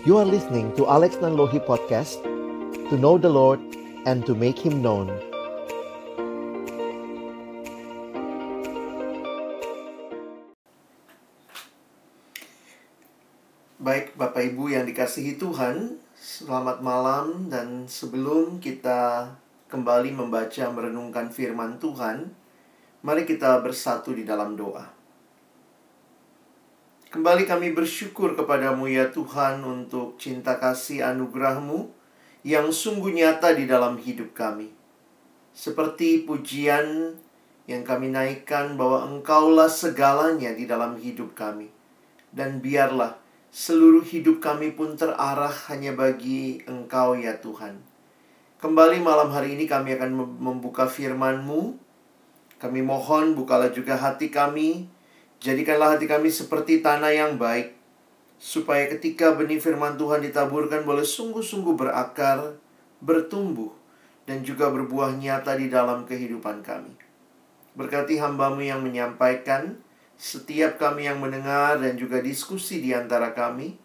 You are listening to Alex Nanlohi Podcast To know the Lord and to make Him known. Baik Bapak Ibu yang dikasihi Tuhan Selamat malam dan sebelum kita kembali membaca merenungkan firman Tuhan Mari kita bersatu di dalam doa Kembali kami bersyukur kepadamu ya Tuhan untuk cinta kasih anugerahmu yang sungguh nyata di dalam hidup kami. Seperti pujian yang kami naikkan bahwa engkaulah segalanya di dalam hidup kami. Dan biarlah seluruh hidup kami pun terarah hanya bagi engkau ya Tuhan. Kembali malam hari ini kami akan membuka firman-Mu. Kami mohon bukalah juga hati kami Jadikanlah hati kami seperti tanah yang baik, supaya ketika benih firman Tuhan ditaburkan boleh sungguh-sungguh berakar, bertumbuh, dan juga berbuah nyata di dalam kehidupan kami. Berkati hambamu yang menyampaikan, setiap kami yang mendengar dan juga diskusi di antara kami,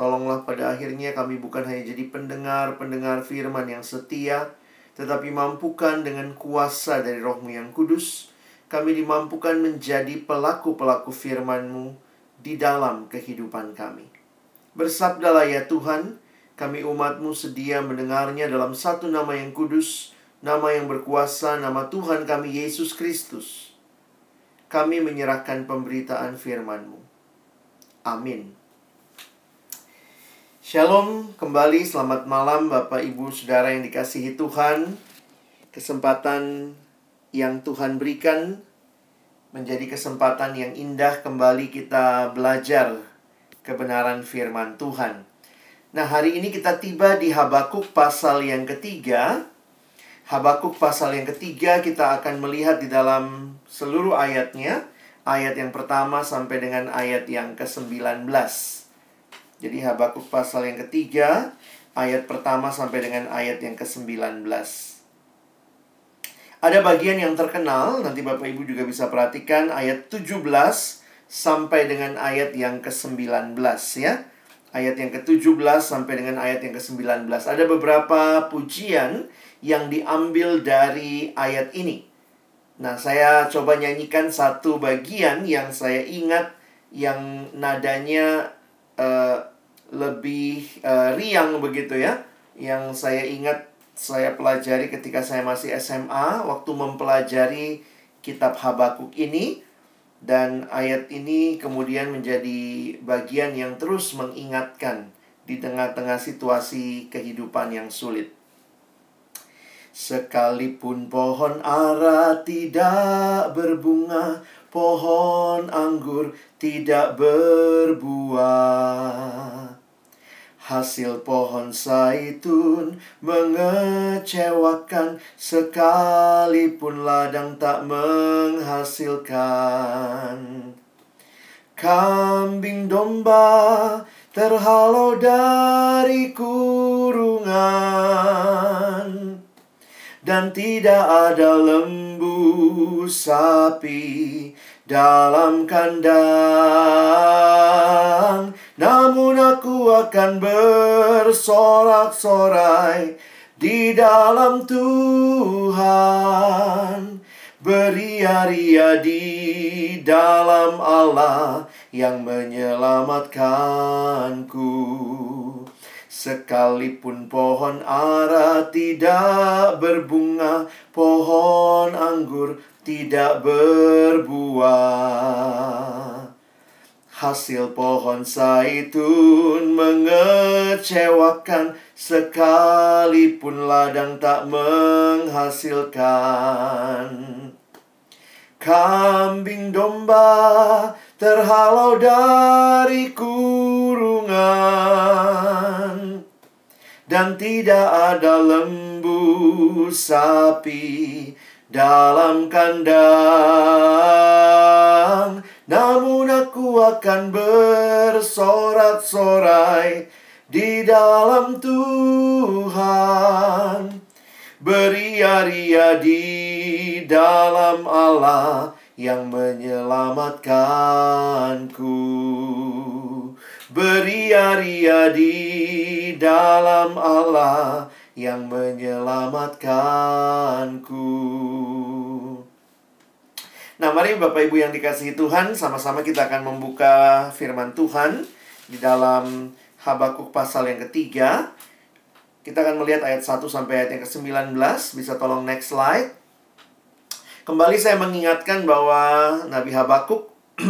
tolonglah pada akhirnya kami bukan hanya jadi pendengar-pendengar firman yang setia, tetapi mampukan dengan kuasa dari rohmu yang kudus, kami dimampukan menjadi pelaku-pelaku firman-Mu di dalam kehidupan kami. Bersabdalah ya Tuhan, kami umat-Mu sedia mendengarnya dalam satu nama yang kudus, nama yang berkuasa, nama Tuhan kami Yesus Kristus. Kami menyerahkan pemberitaan firman-Mu. Amin. Shalom, kembali selamat malam Bapak Ibu Saudara yang dikasihi Tuhan. Kesempatan yang Tuhan berikan menjadi kesempatan yang indah kembali kita belajar kebenaran firman Tuhan. Nah, hari ini kita tiba di Habakuk pasal yang ketiga. Habakuk pasal yang ketiga kita akan melihat di dalam seluruh ayatnya. Ayat yang pertama sampai dengan ayat yang ke-19. Jadi Habakuk pasal yang ketiga, ayat pertama sampai dengan ayat yang ke-19. Ada bagian yang terkenal, nanti Bapak Ibu juga bisa perhatikan ayat 17 sampai dengan ayat yang ke-19 ya. Ayat yang ke-17 sampai dengan ayat yang ke-19. Ada beberapa pujian yang diambil dari ayat ini. Nah, saya coba nyanyikan satu bagian yang saya ingat yang nadanya uh, lebih uh, riang begitu ya. Yang saya ingat saya pelajari ketika saya masih SMA waktu mempelajari kitab Habakuk ini dan ayat ini kemudian menjadi bagian yang terus mengingatkan di tengah-tengah situasi kehidupan yang sulit. Sekalipun pohon ara tidak berbunga, pohon anggur tidak berbuah. Hasil pohon zaitun mengecewakan sekalipun ladang tak menghasilkan. Kambing domba terhalau dari kurungan dan tidak ada lembu sapi dalam kandang namun aku akan bersorak-sorai di dalam Tuhan. Beria-ria di dalam Allah yang menyelamatkanku. Sekalipun pohon ara tidak berbunga Pohon anggur tidak berbuah Hasil pohon zaitun mengecewakan. Sekalipun ladang tak menghasilkan. Kambing domba terhalau dari kurungan. Dan tidak ada lembu sapi dalam kandang namun aku akan bersorak-sorai di dalam Tuhan Beria-ria di dalam Allah yang menyelamatkanku Beria-ria di dalam Allah yang menyelamatkanku. Nah, mari Bapak Ibu yang dikasihi Tuhan, sama-sama kita akan membuka firman Tuhan di dalam Habakuk pasal yang ketiga. Kita akan melihat ayat 1 sampai ayat yang ke-19. Bisa tolong next slide. Kembali saya mengingatkan bahwa Nabi Habakuk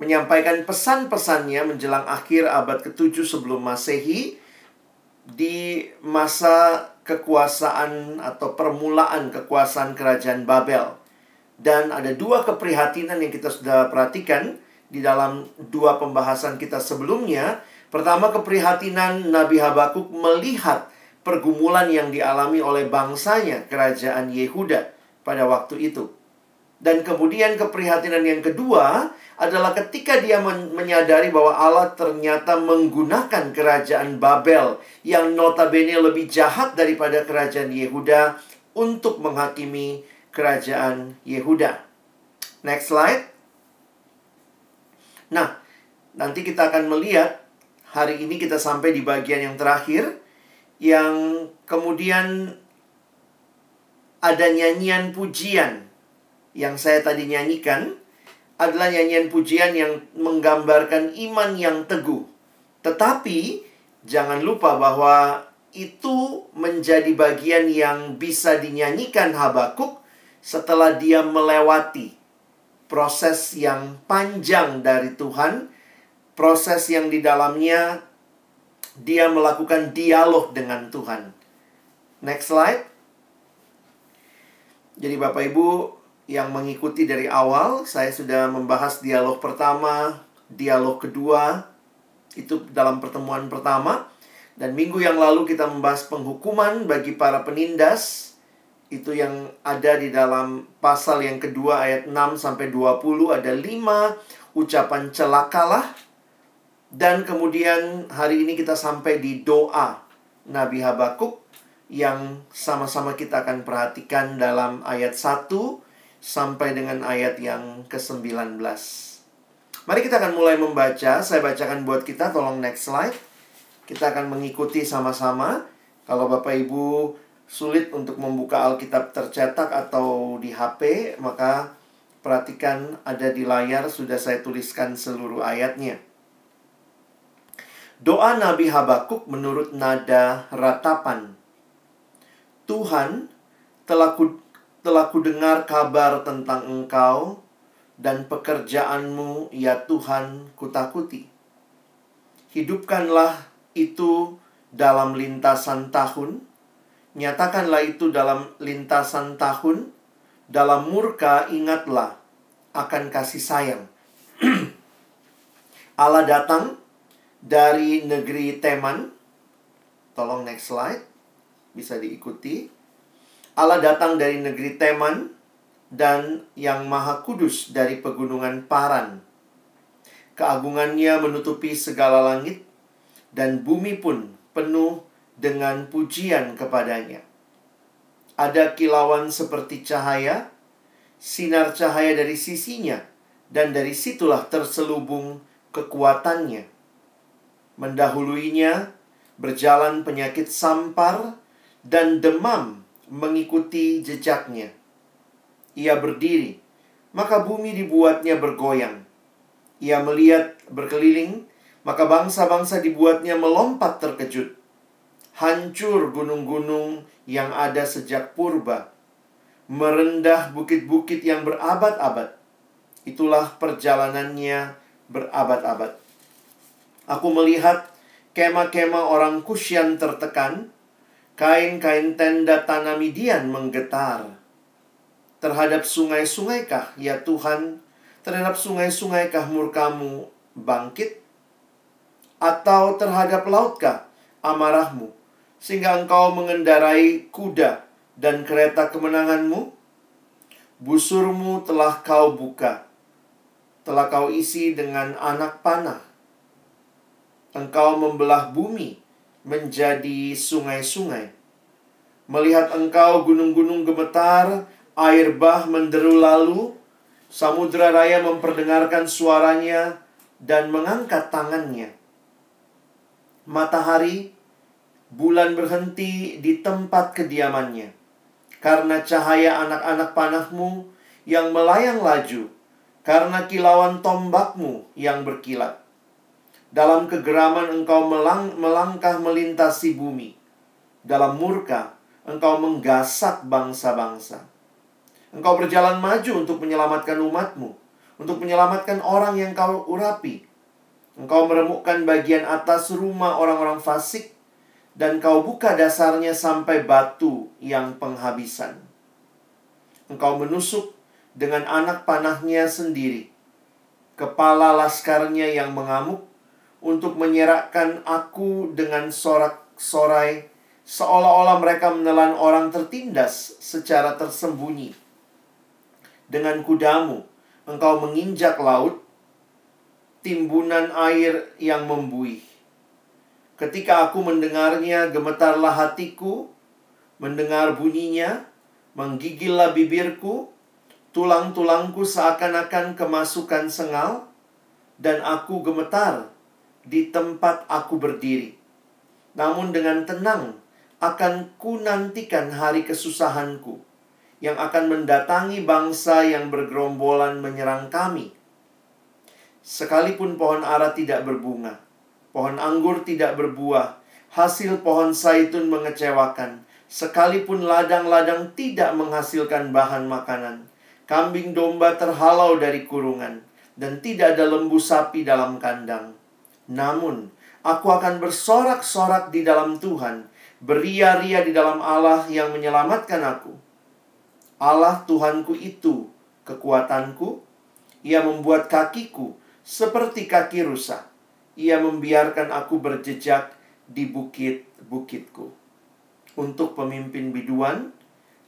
menyampaikan pesan-pesannya menjelang akhir abad ke-7 sebelum Masehi di masa kekuasaan atau permulaan kekuasaan kerajaan Babel. Dan ada dua keprihatinan yang kita sudah perhatikan di dalam dua pembahasan kita sebelumnya. Pertama, keprihatinan Nabi Habakuk melihat pergumulan yang dialami oleh bangsanya, kerajaan Yehuda pada waktu itu. Dan kemudian keprihatinan yang kedua adalah ketika dia men menyadari bahwa Allah ternyata menggunakan kerajaan Babel yang notabene lebih jahat daripada kerajaan Yehuda untuk menghakimi kerajaan Yehuda. Next slide. Nah, nanti kita akan melihat hari ini kita sampai di bagian yang terakhir yang kemudian ada nyanyian pujian yang saya tadi nyanyikan adalah nyanyian pujian yang menggambarkan iman yang teguh. Tetapi jangan lupa bahwa itu menjadi bagian yang bisa dinyanyikan Habakuk setelah dia melewati proses yang panjang dari Tuhan, proses yang di dalamnya dia melakukan dialog dengan Tuhan. Next slide. Jadi Bapak Ibu yang mengikuti dari awal, saya sudah membahas dialog pertama, dialog kedua, itu dalam pertemuan pertama. Dan minggu yang lalu kita membahas penghukuman bagi para penindas, itu yang ada di dalam pasal yang kedua ayat 6 sampai 20 ada lima ucapan celakalah dan kemudian hari ini kita sampai di doa Nabi Habakuk yang sama-sama kita akan perhatikan dalam ayat 1 sampai dengan ayat yang ke-19. Mari kita akan mulai membaca. Saya bacakan buat kita, tolong next slide. Kita akan mengikuti sama-sama. Kalau Bapak Ibu sulit untuk membuka Alkitab tercetak atau di HP, maka perhatikan ada di layar sudah saya tuliskan seluruh ayatnya. Doa Nabi Habakuk menurut nada ratapan. Tuhan, telah ku, telah ku dengar kabar tentang engkau dan pekerjaanmu, ya Tuhan, kutakuti. Hidupkanlah itu dalam lintasan tahun, Nyatakanlah itu dalam lintasan tahun, dalam murka ingatlah akan kasih sayang. Allah datang dari negeri Teman. Tolong next slide. Bisa diikuti. Allah datang dari negeri Teman dan yang maha kudus dari pegunungan Paran. Keagungannya menutupi segala langit dan bumi pun penuh dengan pujian kepadanya. Ada kilauan seperti cahaya, sinar cahaya dari sisinya, dan dari situlah terselubung kekuatannya. Mendahuluinya berjalan penyakit sampar dan demam mengikuti jejaknya. Ia berdiri, maka bumi dibuatnya bergoyang. Ia melihat berkeliling, maka bangsa-bangsa dibuatnya melompat terkejut hancur gunung-gunung yang ada sejak purba, merendah bukit-bukit yang berabad-abad. Itulah perjalanannya berabad-abad. Aku melihat kemah-kemah orang Kusyan tertekan, kain-kain tenda tanah Midian menggetar. Terhadap sungai-sungaikah, ya Tuhan, terhadap sungai-sungaikah murkamu bangkit? Atau terhadap lautkah amarahmu? Sehingga engkau mengendarai kuda dan kereta kemenanganmu? Busurmu telah kau buka, telah kau isi dengan anak panah. Engkau membelah bumi menjadi sungai-sungai. Melihat engkau gunung-gunung gemetar, air bah menderu lalu, samudra raya memperdengarkan suaranya dan mengangkat tangannya. matahari, bulan berhenti di tempat kediamannya. Karena cahaya anak-anak panahmu yang melayang laju, karena kilauan tombakmu yang berkilat. Dalam kegeraman engkau melang melangkah melintasi bumi. Dalam murka engkau menggasak bangsa-bangsa. Engkau berjalan maju untuk menyelamatkan umatmu, untuk menyelamatkan orang yang kau urapi. Engkau meremukkan bagian atas rumah orang-orang fasik, dan kau buka dasarnya sampai batu yang penghabisan. Engkau menusuk dengan anak panahnya sendiri, kepala laskarnya yang mengamuk, untuk menyerakkan aku dengan sorak-sorai, seolah-olah mereka menelan orang tertindas secara tersembunyi. Dengan kudamu, engkau menginjak laut, timbunan air yang membuih. Ketika aku mendengarnya, gemetarlah hatiku, mendengar bunyinya, menggigillah bibirku, tulang-tulangku seakan-akan kemasukan sengal, dan aku gemetar di tempat aku berdiri. Namun dengan tenang akan ku nantikan hari kesusahanku yang akan mendatangi bangsa yang bergerombolan menyerang kami. Sekalipun pohon ara tidak berbunga, pohon anggur tidak berbuah, hasil pohon saitun mengecewakan, sekalipun ladang-ladang tidak menghasilkan bahan makanan, kambing domba terhalau dari kurungan, dan tidak ada lembu sapi dalam kandang. Namun, aku akan bersorak-sorak di dalam Tuhan, beria-ria di dalam Allah yang menyelamatkan aku. Allah Tuhanku itu kekuatanku. Ia membuat kakiku seperti kaki rusa. Ia membiarkan aku berjejak di bukit-bukitku. Untuk pemimpin biduan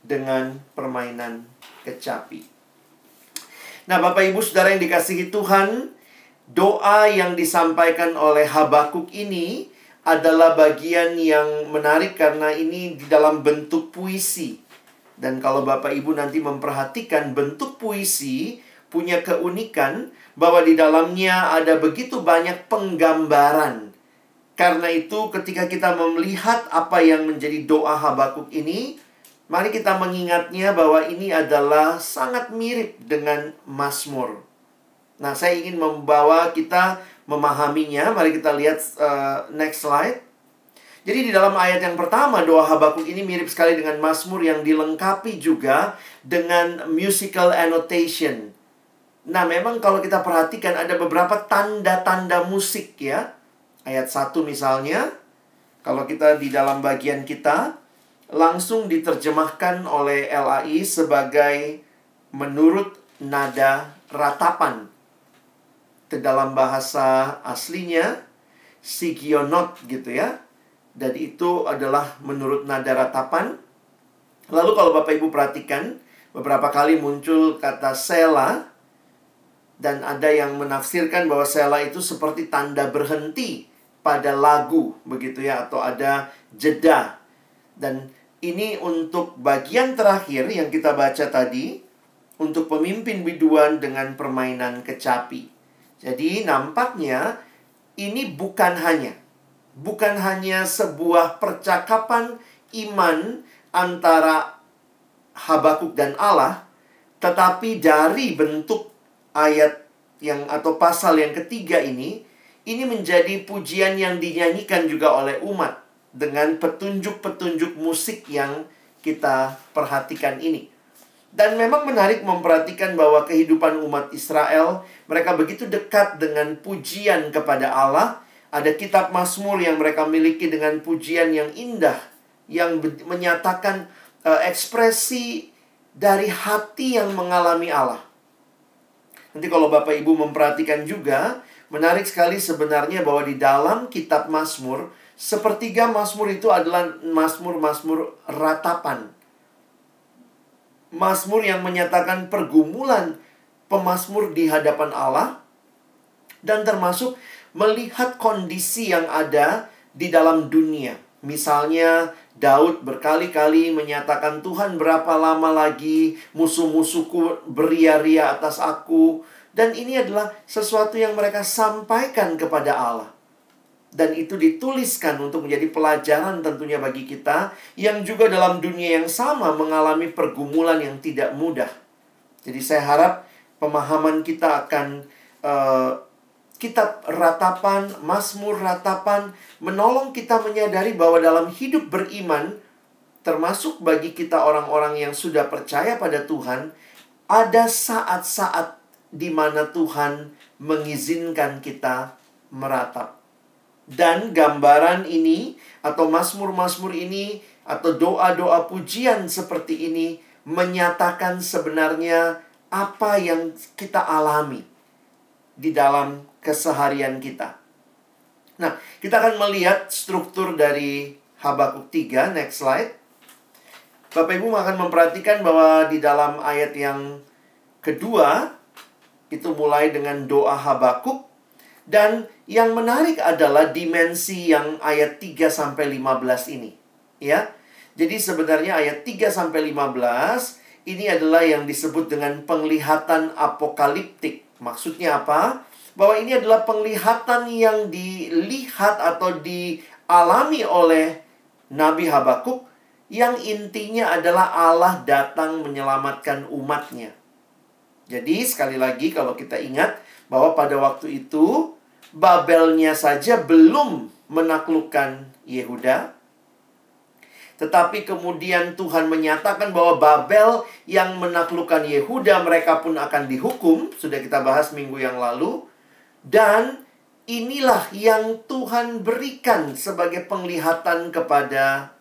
dengan permainan kecapi. Nah, Bapak Ibu Saudara yang dikasihi Tuhan, doa yang disampaikan oleh Habakuk ini adalah bagian yang menarik karena ini di dalam bentuk puisi. Dan kalau Bapak Ibu nanti memperhatikan bentuk puisi punya keunikan bahwa di dalamnya ada begitu banyak penggambaran. Karena itu ketika kita melihat apa yang menjadi doa Habakuk ini, mari kita mengingatnya bahwa ini adalah sangat mirip dengan Mazmur. Nah, saya ingin membawa kita memahaminya. Mari kita lihat uh, next slide. Jadi di dalam ayat yang pertama doa Habakuk ini mirip sekali dengan Mazmur yang dilengkapi juga dengan musical annotation. Nah, memang kalau kita perhatikan ada beberapa tanda-tanda musik ya. Ayat 1 misalnya, kalau kita di dalam bagian kita langsung diterjemahkan oleh LAI sebagai menurut nada ratapan dalam bahasa aslinya sigionot gitu ya. Dan itu adalah menurut nada ratapan. Lalu kalau Bapak Ibu perhatikan, beberapa kali muncul kata sela dan ada yang menafsirkan bahwa sela itu seperti tanda berhenti pada lagu begitu ya atau ada jeda. Dan ini untuk bagian terakhir yang kita baca tadi untuk pemimpin biduan dengan permainan kecapi. Jadi nampaknya ini bukan hanya bukan hanya sebuah percakapan iman antara Habakuk dan Allah, tetapi dari bentuk ayat yang atau pasal yang ketiga ini, ini menjadi pujian yang dinyanyikan juga oleh umat dengan petunjuk-petunjuk musik yang kita perhatikan ini. Dan memang menarik memperhatikan bahwa kehidupan umat Israel, mereka begitu dekat dengan pujian kepada Allah. Ada kitab Mazmur yang mereka miliki dengan pujian yang indah, yang menyatakan uh, ekspresi dari hati yang mengalami Allah. Nanti kalau Bapak Ibu memperhatikan juga, menarik sekali sebenarnya bahwa di dalam kitab Mazmur, sepertiga Mazmur itu adalah Mazmur-Mazmur ratapan Mazmur yang menyatakan pergumulan pemazmur di hadapan Allah dan termasuk melihat kondisi yang ada di dalam dunia. Misalnya Daud berkali-kali menyatakan Tuhan berapa lama lagi musuh-musuhku beria-ria atas aku dan ini adalah sesuatu yang mereka sampaikan kepada Allah. dan itu dituliskan untuk menjadi pelajaran tentunya bagi kita yang juga dalam dunia yang sama mengalami pergumulan yang tidak mudah. Jadi saya harap pemahaman kita akan uh, kitab ratapan, Mazmur ratapan menolong kita menyadari bahwa dalam hidup beriman termasuk bagi kita orang-orang yang sudah percaya pada Tuhan ada saat-saat di mana Tuhan mengizinkan kita meratap. Dan gambaran ini atau mazmur-mazmur ini atau doa-doa pujian seperti ini menyatakan sebenarnya apa yang kita alami di dalam keseharian kita. Nah, kita akan melihat struktur dari Habakuk 3, next slide. Bapak Ibu akan memperhatikan bahwa di dalam ayat yang kedua itu mulai dengan doa Habakuk dan yang menarik adalah dimensi yang ayat 3 sampai 15 ini. Ya. Jadi sebenarnya ayat 3 sampai 15 ini adalah yang disebut dengan penglihatan apokaliptik. Maksudnya apa? Bahwa ini adalah penglihatan yang dilihat atau dialami oleh Nabi Habakuk yang intinya adalah Allah datang menyelamatkan umatnya. Jadi sekali lagi kalau kita ingat bahwa pada waktu itu Babelnya saja belum menaklukkan Yehuda. Tetapi kemudian Tuhan menyatakan bahwa Babel yang menaklukkan Yehuda mereka pun akan dihukum. Sudah kita bahas minggu yang lalu. Dan inilah yang Tuhan berikan sebagai penglihatan kepada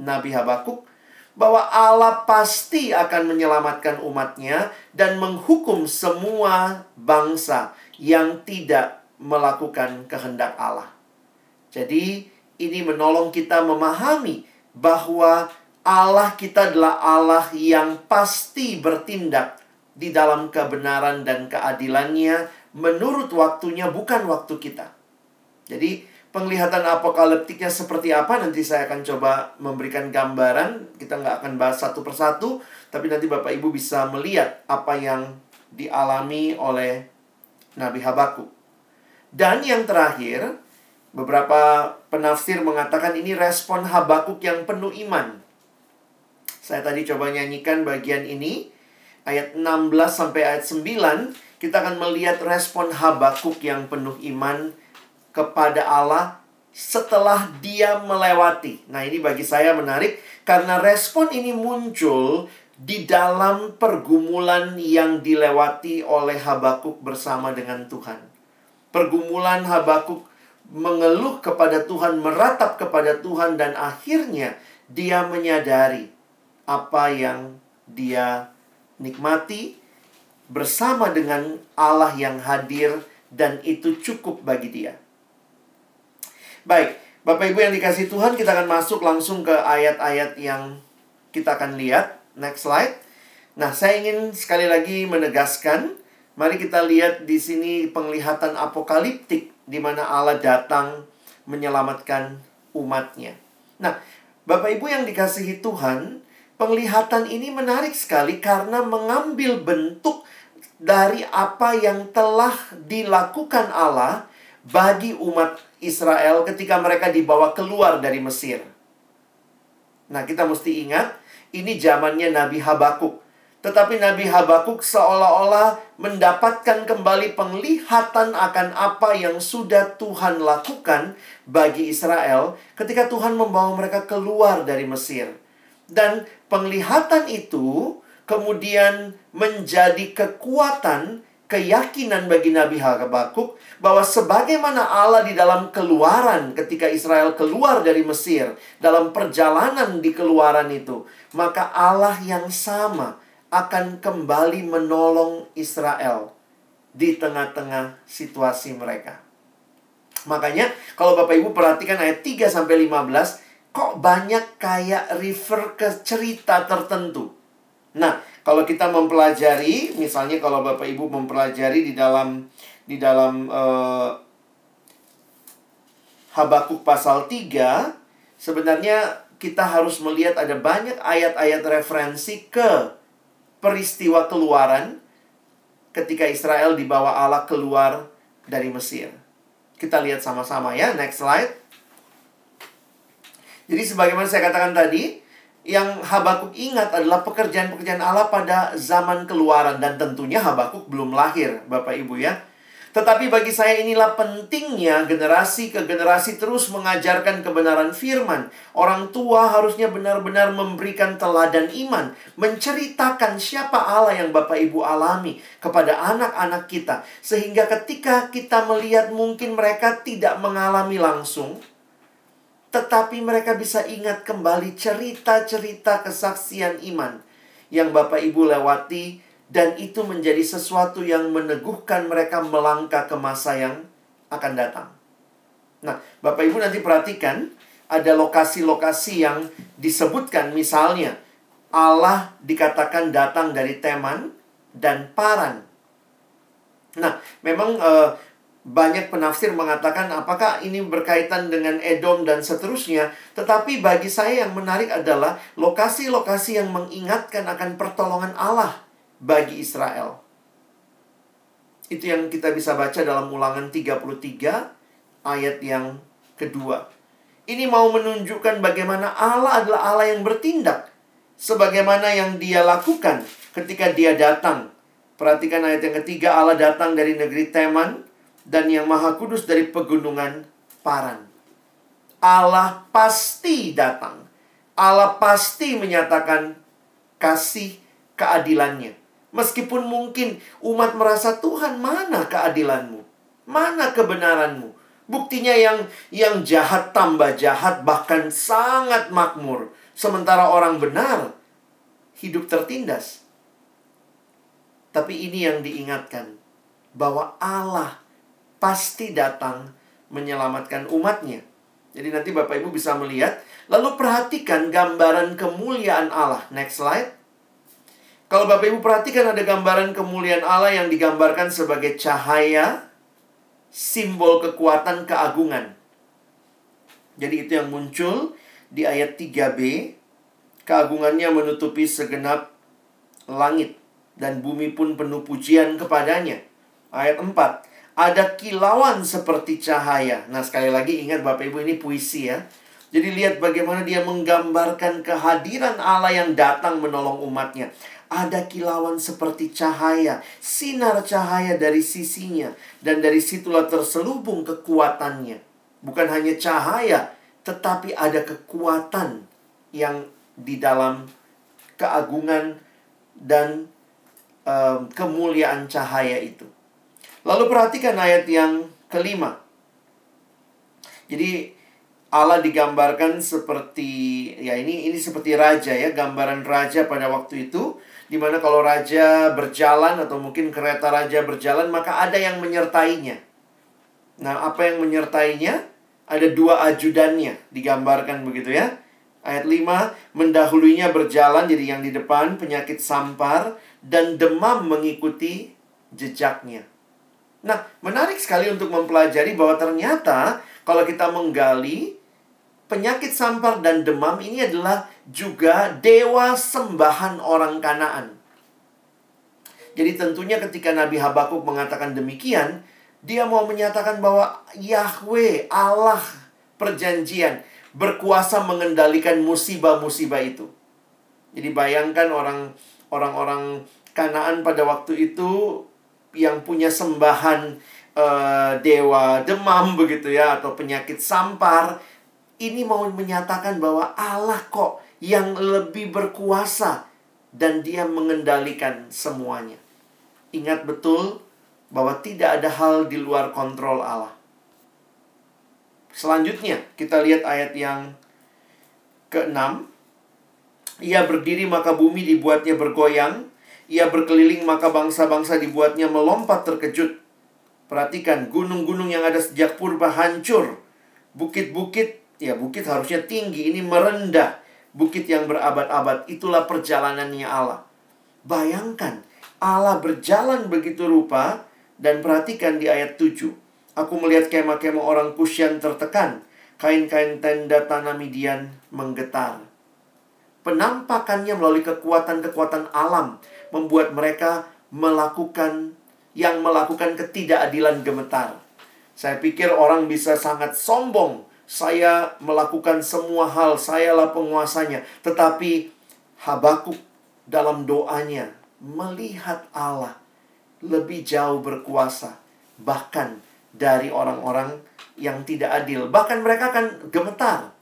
Nabi Habakuk bahwa Allah pasti akan menyelamatkan umatnya dan menghukum semua bangsa yang tidak melakukan kehendak Allah. Jadi, ini menolong kita memahami bahwa Allah kita adalah Allah yang pasti bertindak di dalam kebenaran dan keadilannya menurut waktunya bukan waktu kita. Jadi, penglihatan apokaliptiknya seperti apa nanti saya akan coba memberikan gambaran. Kita nggak akan bahas satu persatu tapi nanti bapak ibu bisa melihat apa yang dialami oleh Nabi Habakuk dan yang terakhir beberapa penafsir mengatakan ini respon Habakuk yang penuh iman. Saya tadi coba nyanyikan bagian ini ayat 16 sampai ayat 9 kita akan melihat respon Habakuk yang penuh iman kepada Allah setelah dia melewati. Nah, ini bagi saya menarik karena respon ini muncul di dalam pergumulan yang dilewati oleh Habakuk bersama dengan Tuhan. Pergumulan Habakuk mengeluh kepada Tuhan, meratap kepada Tuhan dan akhirnya dia menyadari apa yang dia nikmati bersama dengan Allah yang hadir dan itu cukup bagi dia. Baik, Bapak Ibu yang dikasih Tuhan, kita akan masuk langsung ke ayat-ayat yang kita akan lihat. Next slide. Nah, saya ingin sekali lagi menegaskan, mari kita lihat di sini penglihatan apokaliptik di mana Allah datang menyelamatkan umatnya. Nah, Bapak Ibu yang dikasihi Tuhan, penglihatan ini menarik sekali karena mengambil bentuk dari apa yang telah dilakukan Allah bagi umat Israel ketika mereka dibawa keluar dari Mesir. Nah, kita mesti ingat, ini zamannya Nabi Habakuk. Tetapi Nabi Habakuk seolah-olah mendapatkan kembali penglihatan akan apa yang sudah Tuhan lakukan bagi Israel ketika Tuhan membawa mereka keluar dari Mesir. Dan penglihatan itu kemudian menjadi kekuatan keyakinan bagi Nabi Habakuk bahwa sebagaimana Allah di dalam keluaran ketika Israel keluar dari Mesir, dalam perjalanan di keluaran itu, maka Allah yang sama akan kembali menolong Israel di tengah-tengah situasi mereka. Makanya kalau Bapak Ibu perhatikan ayat 3 sampai 15, kok banyak kayak refer ke cerita tertentu. Nah, kalau kita mempelajari, misalnya kalau Bapak Ibu mempelajari di dalam di dalam uh, Habakuk pasal 3, sebenarnya kita harus melihat ada banyak ayat-ayat referensi ke peristiwa keluaran ketika Israel dibawa Allah keluar dari Mesir. Kita lihat sama-sama ya, next slide. Jadi sebagaimana saya katakan tadi, yang Habakuk ingat adalah pekerjaan-pekerjaan Allah pada zaman keluaran dan tentunya Habakuk belum lahir, Bapak Ibu ya. Tetapi bagi saya inilah pentingnya generasi ke generasi terus mengajarkan kebenaran firman. Orang tua harusnya benar-benar memberikan teladan iman, menceritakan siapa Allah yang Bapak Ibu alami kepada anak-anak kita sehingga ketika kita melihat mungkin mereka tidak mengalami langsung tetapi mereka bisa ingat kembali cerita-cerita kesaksian iman yang Bapak Ibu lewati dan itu menjadi sesuatu yang meneguhkan mereka melangkah ke masa yang akan datang. Nah, Bapak Ibu nanti perhatikan ada lokasi-lokasi yang disebutkan misalnya Allah dikatakan datang dari Teman dan Paran. Nah, memang uh, banyak penafsir mengatakan apakah ini berkaitan dengan Edom dan seterusnya. Tetapi bagi saya yang menarik adalah lokasi-lokasi yang mengingatkan akan pertolongan Allah bagi Israel. Itu yang kita bisa baca dalam ulangan 33 ayat yang kedua. Ini mau menunjukkan bagaimana Allah adalah Allah yang bertindak. Sebagaimana yang dia lakukan ketika dia datang. Perhatikan ayat yang ketiga, Allah datang dari negeri Teman dan yang maha kudus dari pegunungan Paran. Allah pasti datang. Allah pasti menyatakan kasih keadilannya. Meskipun mungkin umat merasa Tuhan mana keadilanmu? Mana kebenaranmu? Buktinya yang yang jahat tambah jahat bahkan sangat makmur. Sementara orang benar hidup tertindas. Tapi ini yang diingatkan bahwa Allah pasti datang menyelamatkan umatnya. Jadi nanti Bapak Ibu bisa melihat. Lalu perhatikan gambaran kemuliaan Allah. Next slide. Kalau Bapak Ibu perhatikan ada gambaran kemuliaan Allah yang digambarkan sebagai cahaya, simbol kekuatan keagungan. Jadi itu yang muncul di ayat 3b. Keagungannya menutupi segenap langit dan bumi pun penuh pujian kepadanya. Ayat 4. Ada kilauan seperti cahaya. Nah, sekali lagi ingat Bapak Ibu ini puisi ya. Jadi lihat bagaimana dia menggambarkan kehadiran Allah yang datang menolong umatnya ada kilauan seperti cahaya, sinar cahaya dari sisinya, dan dari situlah terselubung kekuatannya. Bukan hanya cahaya, tetapi ada kekuatan yang di dalam keagungan dan um, kemuliaan cahaya itu. Lalu perhatikan ayat yang kelima. Jadi Allah digambarkan seperti ya ini ini seperti raja ya, gambaran raja pada waktu itu Di mana kalau raja berjalan atau mungkin kereta raja berjalan maka ada yang menyertainya. Nah, apa yang menyertainya? Ada dua ajudannya, digambarkan begitu ya. Ayat 5, mendahulunya berjalan, jadi yang di depan penyakit sampar dan demam mengikuti jejaknya. Nah, menarik sekali untuk mempelajari bahwa ternyata kalau kita menggali penyakit sampar dan demam ini adalah juga dewa sembahan orang Kanaan. Jadi tentunya ketika Nabi Habakuk mengatakan demikian, dia mau menyatakan bahwa Yahweh, Allah perjanjian, berkuasa mengendalikan musibah-musibah itu. Jadi bayangkan orang orang-orang Kanaan pada waktu itu yang punya sembahan uh, dewa demam begitu ya atau penyakit sampar ini mau menyatakan bahwa Allah kok yang lebih berkuasa dan dia mengendalikan semuanya. Ingat betul bahwa tidak ada hal di luar kontrol Allah. Selanjutnya, kita lihat ayat yang ke-6. Ia berdiri maka bumi dibuatnya bergoyang, ia berkeliling maka bangsa-bangsa dibuatnya melompat terkejut. Perhatikan, gunung-gunung yang ada sejak purba hancur. Bukit-bukit, ya bukit harusnya tinggi, ini merendah bukit yang berabad-abad. Itulah perjalanannya Allah. Bayangkan, Allah berjalan begitu rupa dan perhatikan di ayat 7. Aku melihat kemah-kemah orang Kusyan tertekan, kain-kain tenda tanah Midian menggetar. Penampakannya melalui kekuatan-kekuatan alam membuat mereka melakukan yang melakukan ketidakadilan gemetar. Saya pikir orang bisa sangat sombong. Saya melakukan semua hal, sayalah penguasanya. Tetapi Habakuk dalam doanya melihat Allah lebih jauh berkuasa. Bahkan dari orang-orang yang tidak adil. Bahkan mereka akan gemetar.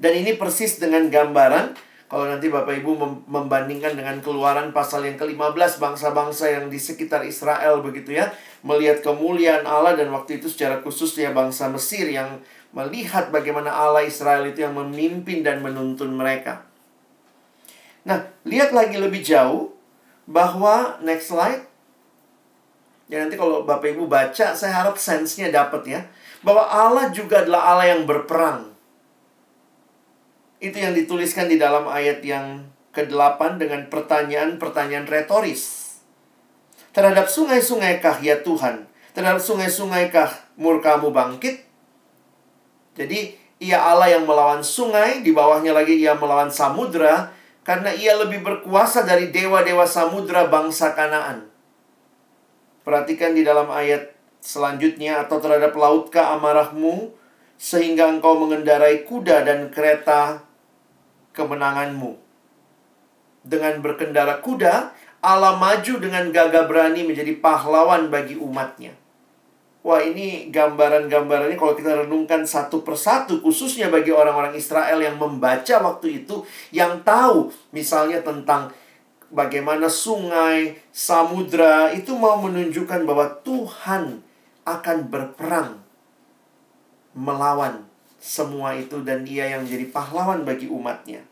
Dan ini persis dengan gambaran kalau nanti Bapak Ibu membandingkan dengan keluaran pasal yang ke-15 bangsa-bangsa yang di sekitar Israel begitu ya. Melihat kemuliaan Allah dan waktu itu secara khusus ya bangsa Mesir yang melihat bagaimana Allah Israel itu yang memimpin dan menuntun mereka. Nah, lihat lagi lebih jauh bahwa next slide. Ya nanti kalau Bapak Ibu baca, saya harap sense-nya dapat ya. Bahwa Allah juga adalah Allah yang berperang. Itu yang dituliskan di dalam ayat yang ke-8 dengan pertanyaan-pertanyaan retoris. Terhadap sungai-sungai kah ya Tuhan? Terhadap sungai-sungai kah murkamu bangkit? Jadi, ia Allah yang melawan sungai, di bawahnya lagi ia melawan samudra, karena ia lebih berkuasa dari dewa-dewa samudra bangsa Kanaan. Perhatikan di dalam ayat selanjutnya, atau terhadap lautkah amarahmu, sehingga engkau mengendarai kuda dan kereta kemenanganmu. Dengan berkendara kuda, Allah maju dengan gagah berani menjadi pahlawan bagi umatnya. Wah ini gambaran-gambarannya kalau kita renungkan satu persatu khususnya bagi orang-orang Israel yang membaca waktu itu yang tahu misalnya tentang bagaimana sungai, samudra itu mau menunjukkan bahwa Tuhan akan berperang melawan semua itu dan dia yang menjadi pahlawan bagi umatnya.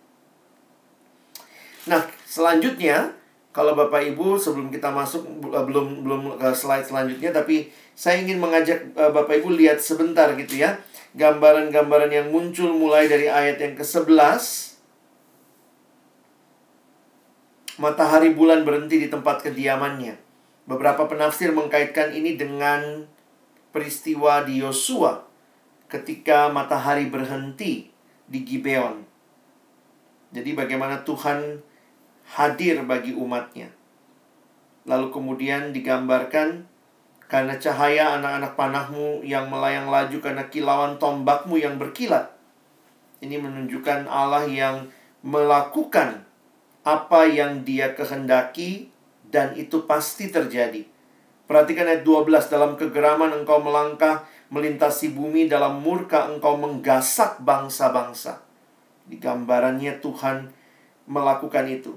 Nah, selanjutnya kalau Bapak Ibu sebelum kita masuk eh, belum belum ke slide selanjutnya tapi saya ingin mengajak eh, Bapak Ibu lihat sebentar gitu ya. Gambaran-gambaran yang muncul mulai dari ayat yang ke-11 Matahari bulan berhenti di tempat kediamannya. Beberapa penafsir mengkaitkan ini dengan peristiwa di Yosua ketika matahari berhenti di Gibeon. Jadi bagaimana Tuhan hadir bagi umatnya. Lalu kemudian digambarkan karena cahaya anak-anak panahmu yang melayang laju karena kilauan tombakmu yang berkilat. Ini menunjukkan Allah yang melakukan apa yang dia kehendaki dan itu pasti terjadi. Perhatikan ayat 12 dalam kegeraman engkau melangkah melintasi bumi dalam murka engkau menggasak bangsa-bangsa. Di gambarannya Tuhan melakukan itu.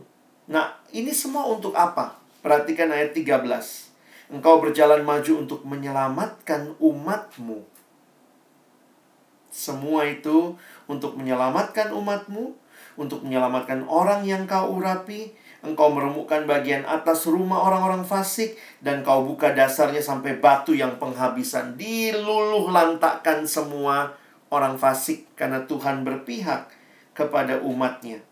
Nah, ini semua untuk apa? Perhatikan ayat 13. Engkau berjalan maju untuk menyelamatkan umatmu. Semua itu untuk menyelamatkan umatmu, untuk menyelamatkan orang yang kau urapi, Engkau meremukkan bagian atas rumah orang-orang fasik dan kau buka dasarnya sampai batu yang penghabisan. Diluluh lantakkan semua orang fasik karena Tuhan berpihak kepada umatnya.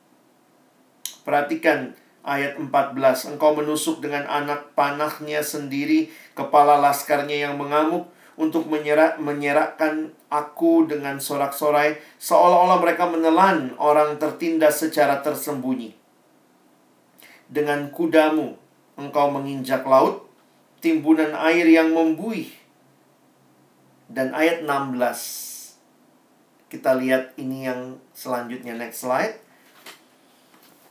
Perhatikan ayat 14. Engkau menusuk dengan anak panahnya sendiri, kepala laskarnya yang mengamuk, untuk menyerak, menyerakkan aku dengan sorak-sorai, seolah-olah mereka menelan orang tertindas secara tersembunyi dengan kudamu engkau menginjak laut, timbunan air yang membuih. Dan ayat 16. Kita lihat ini yang selanjutnya next slide.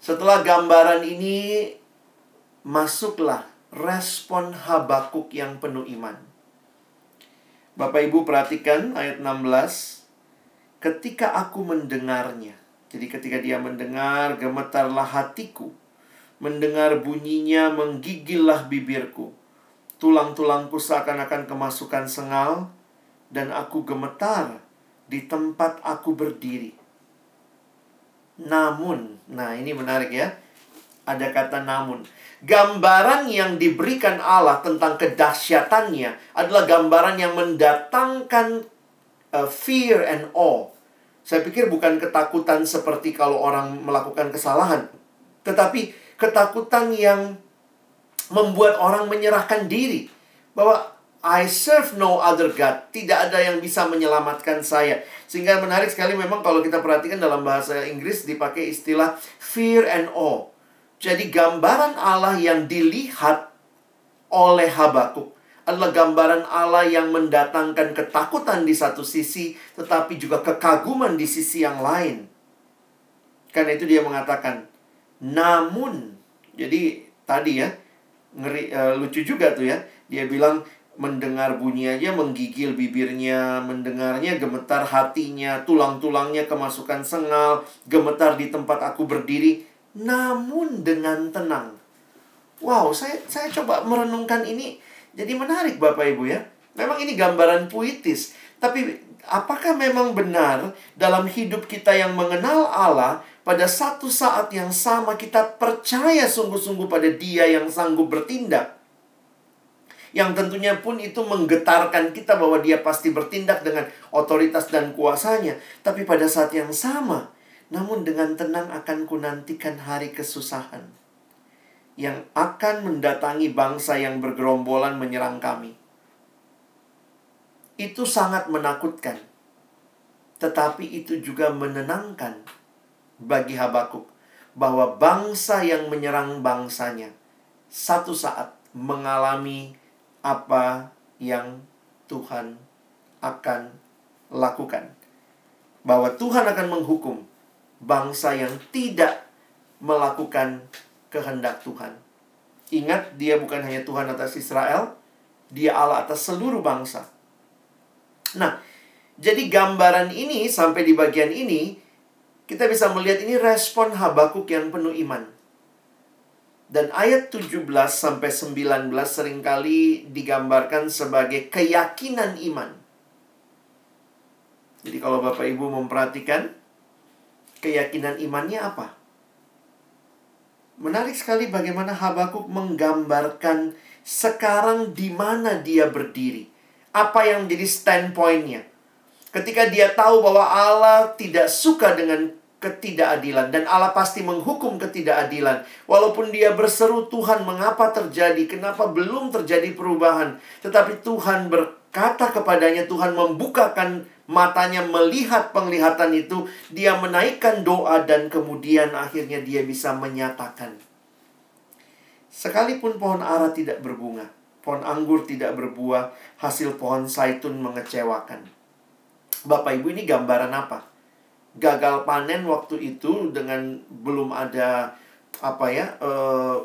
Setelah gambaran ini masuklah respon Habakuk yang penuh iman. Bapak Ibu perhatikan ayat 16. Ketika aku mendengarnya. Jadi ketika dia mendengar gemetarlah hatiku Mendengar bunyinya menggigillah bibirku. Tulang-tulangku seakan-akan kemasukan sengal, dan aku gemetar di tempat aku berdiri. Namun, nah ini menarik ya. Ada kata namun. Gambaran yang diberikan Allah tentang kedahsyatannya adalah gambaran yang mendatangkan uh, fear and awe. Saya pikir bukan ketakutan seperti kalau orang melakukan kesalahan, tetapi ketakutan yang membuat orang menyerahkan diri bahwa I serve no other God. Tidak ada yang bisa menyelamatkan saya. Sehingga menarik sekali memang kalau kita perhatikan dalam bahasa Inggris dipakai istilah fear and awe. Jadi gambaran Allah yang dilihat oleh Habakuk adalah gambaran Allah yang mendatangkan ketakutan di satu sisi, tetapi juga kekaguman di sisi yang lain. Karena itu dia mengatakan, namun, jadi tadi ya, ngeri uh, lucu juga tuh ya. Dia bilang mendengar bunyi aja menggigil bibirnya, mendengarnya gemetar hatinya, tulang-tulangnya kemasukan sengal, gemetar di tempat aku berdiri, namun dengan tenang. Wow, saya saya coba merenungkan ini jadi menarik Bapak Ibu ya. Memang ini gambaran puitis, tapi apakah memang benar dalam hidup kita yang mengenal Allah pada satu saat yang sama kita percaya sungguh-sungguh pada Dia yang sanggup bertindak? Yang tentunya pun itu menggetarkan kita bahwa dia pasti bertindak dengan otoritas dan kuasanya. Tapi pada saat yang sama, namun dengan tenang akan kunantikan hari kesusahan yang akan mendatangi bangsa yang bergerombolan menyerang kami. Itu sangat menakutkan. Tetapi itu juga menenangkan bagi Habakuk bahwa bangsa yang menyerang bangsanya satu saat mengalami apa yang Tuhan akan lakukan. Bahwa Tuhan akan menghukum bangsa yang tidak melakukan kehendak Tuhan. Ingat, dia bukan hanya Tuhan atas Israel, dia Allah atas seluruh bangsa. Nah, jadi gambaran ini sampai di bagian ini, kita bisa melihat ini respon Habakuk yang penuh iman. Dan ayat 17 sampai 19 sering kali digambarkan sebagai keyakinan iman. Jadi kalau Bapak Ibu memperhatikan, keyakinan imannya apa? Menarik sekali bagaimana Habakuk menggambarkan sekarang di mana dia berdiri. Apa yang menjadi standpointnya. Ketika dia tahu bahwa Allah tidak suka dengan ketidakadilan dan Allah pasti menghukum ketidakadilan. Walaupun dia berseru Tuhan, mengapa terjadi? Kenapa belum terjadi perubahan? Tetapi Tuhan berkata kepadanya, Tuhan membukakan matanya melihat penglihatan itu, dia menaikkan doa dan kemudian akhirnya dia bisa menyatakan. Sekalipun pohon ara tidak berbunga, pohon anggur tidak berbuah, hasil pohon saitun mengecewakan. Bapak Ibu ini gambaran apa? Gagal panen waktu itu dengan belum ada apa ya uh,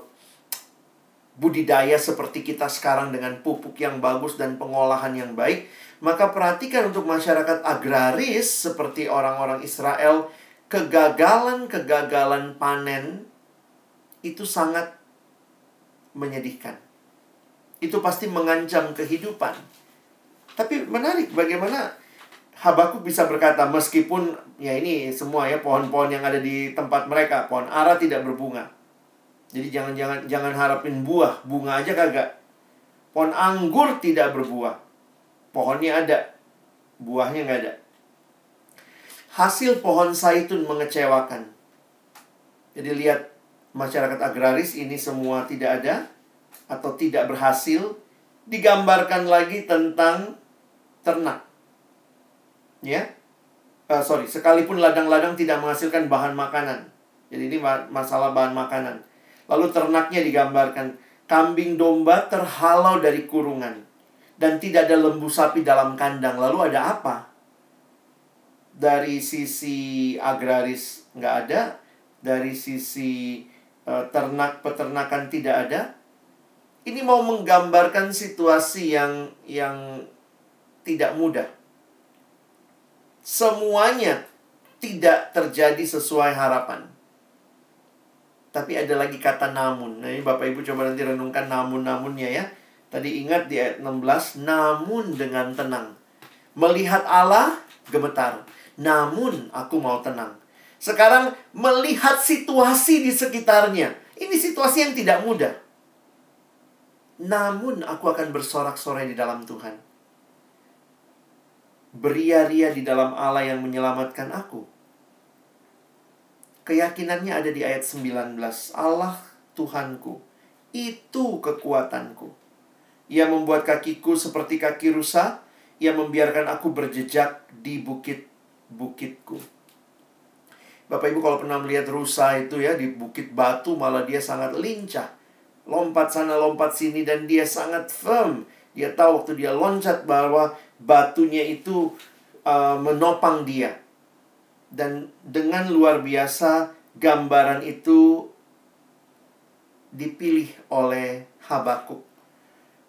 budidaya seperti kita sekarang dengan pupuk yang bagus dan pengolahan yang baik maka perhatikan untuk masyarakat agraris seperti orang-orang Israel, kegagalan-kegagalan panen itu sangat menyedihkan. Itu pasti mengancam kehidupan. Tapi menarik bagaimana Habakuk bisa berkata meskipun ya ini semua ya pohon-pohon yang ada di tempat mereka, pohon ara tidak berbunga. Jadi jangan jangan jangan harapin buah, bunga aja kagak. Pohon anggur tidak berbuah. Pohonnya ada, buahnya nggak ada. Hasil pohon saitun mengecewakan. Jadi lihat masyarakat agraris ini semua tidak ada atau tidak berhasil. Digambarkan lagi tentang ternak. Ya, uh, sorry, sekalipun ladang-ladang tidak menghasilkan bahan makanan. Jadi ini masalah bahan makanan. Lalu ternaknya digambarkan kambing domba terhalau dari kurungan dan tidak ada lembu sapi dalam kandang. Lalu ada apa? Dari sisi agraris nggak ada, dari sisi uh, ternak peternakan tidak ada. Ini mau menggambarkan situasi yang yang tidak mudah. Semuanya tidak terjadi sesuai harapan. Tapi ada lagi kata namun. Nah, ini Bapak Ibu coba nanti renungkan namun-namunnya ya Tadi ingat di ayat 16, namun dengan tenang. Melihat Allah gemetar, namun aku mau tenang. Sekarang melihat situasi di sekitarnya. Ini situasi yang tidak mudah. Namun aku akan bersorak-sorai di dalam Tuhan. Beria-ria di dalam Allah yang menyelamatkan aku. Keyakinannya ada di ayat 19. Allah Tuhanku, itu kekuatanku. Ia membuat kakiku seperti kaki rusa. Ia membiarkan aku berjejak di bukit-bukitku. Bapak Ibu kalau pernah melihat rusa itu ya di bukit batu malah dia sangat lincah. Lompat sana lompat sini dan dia sangat firm. Dia tahu waktu dia loncat bahwa batunya itu uh, menopang dia. Dan dengan luar biasa gambaran itu dipilih oleh Habakuk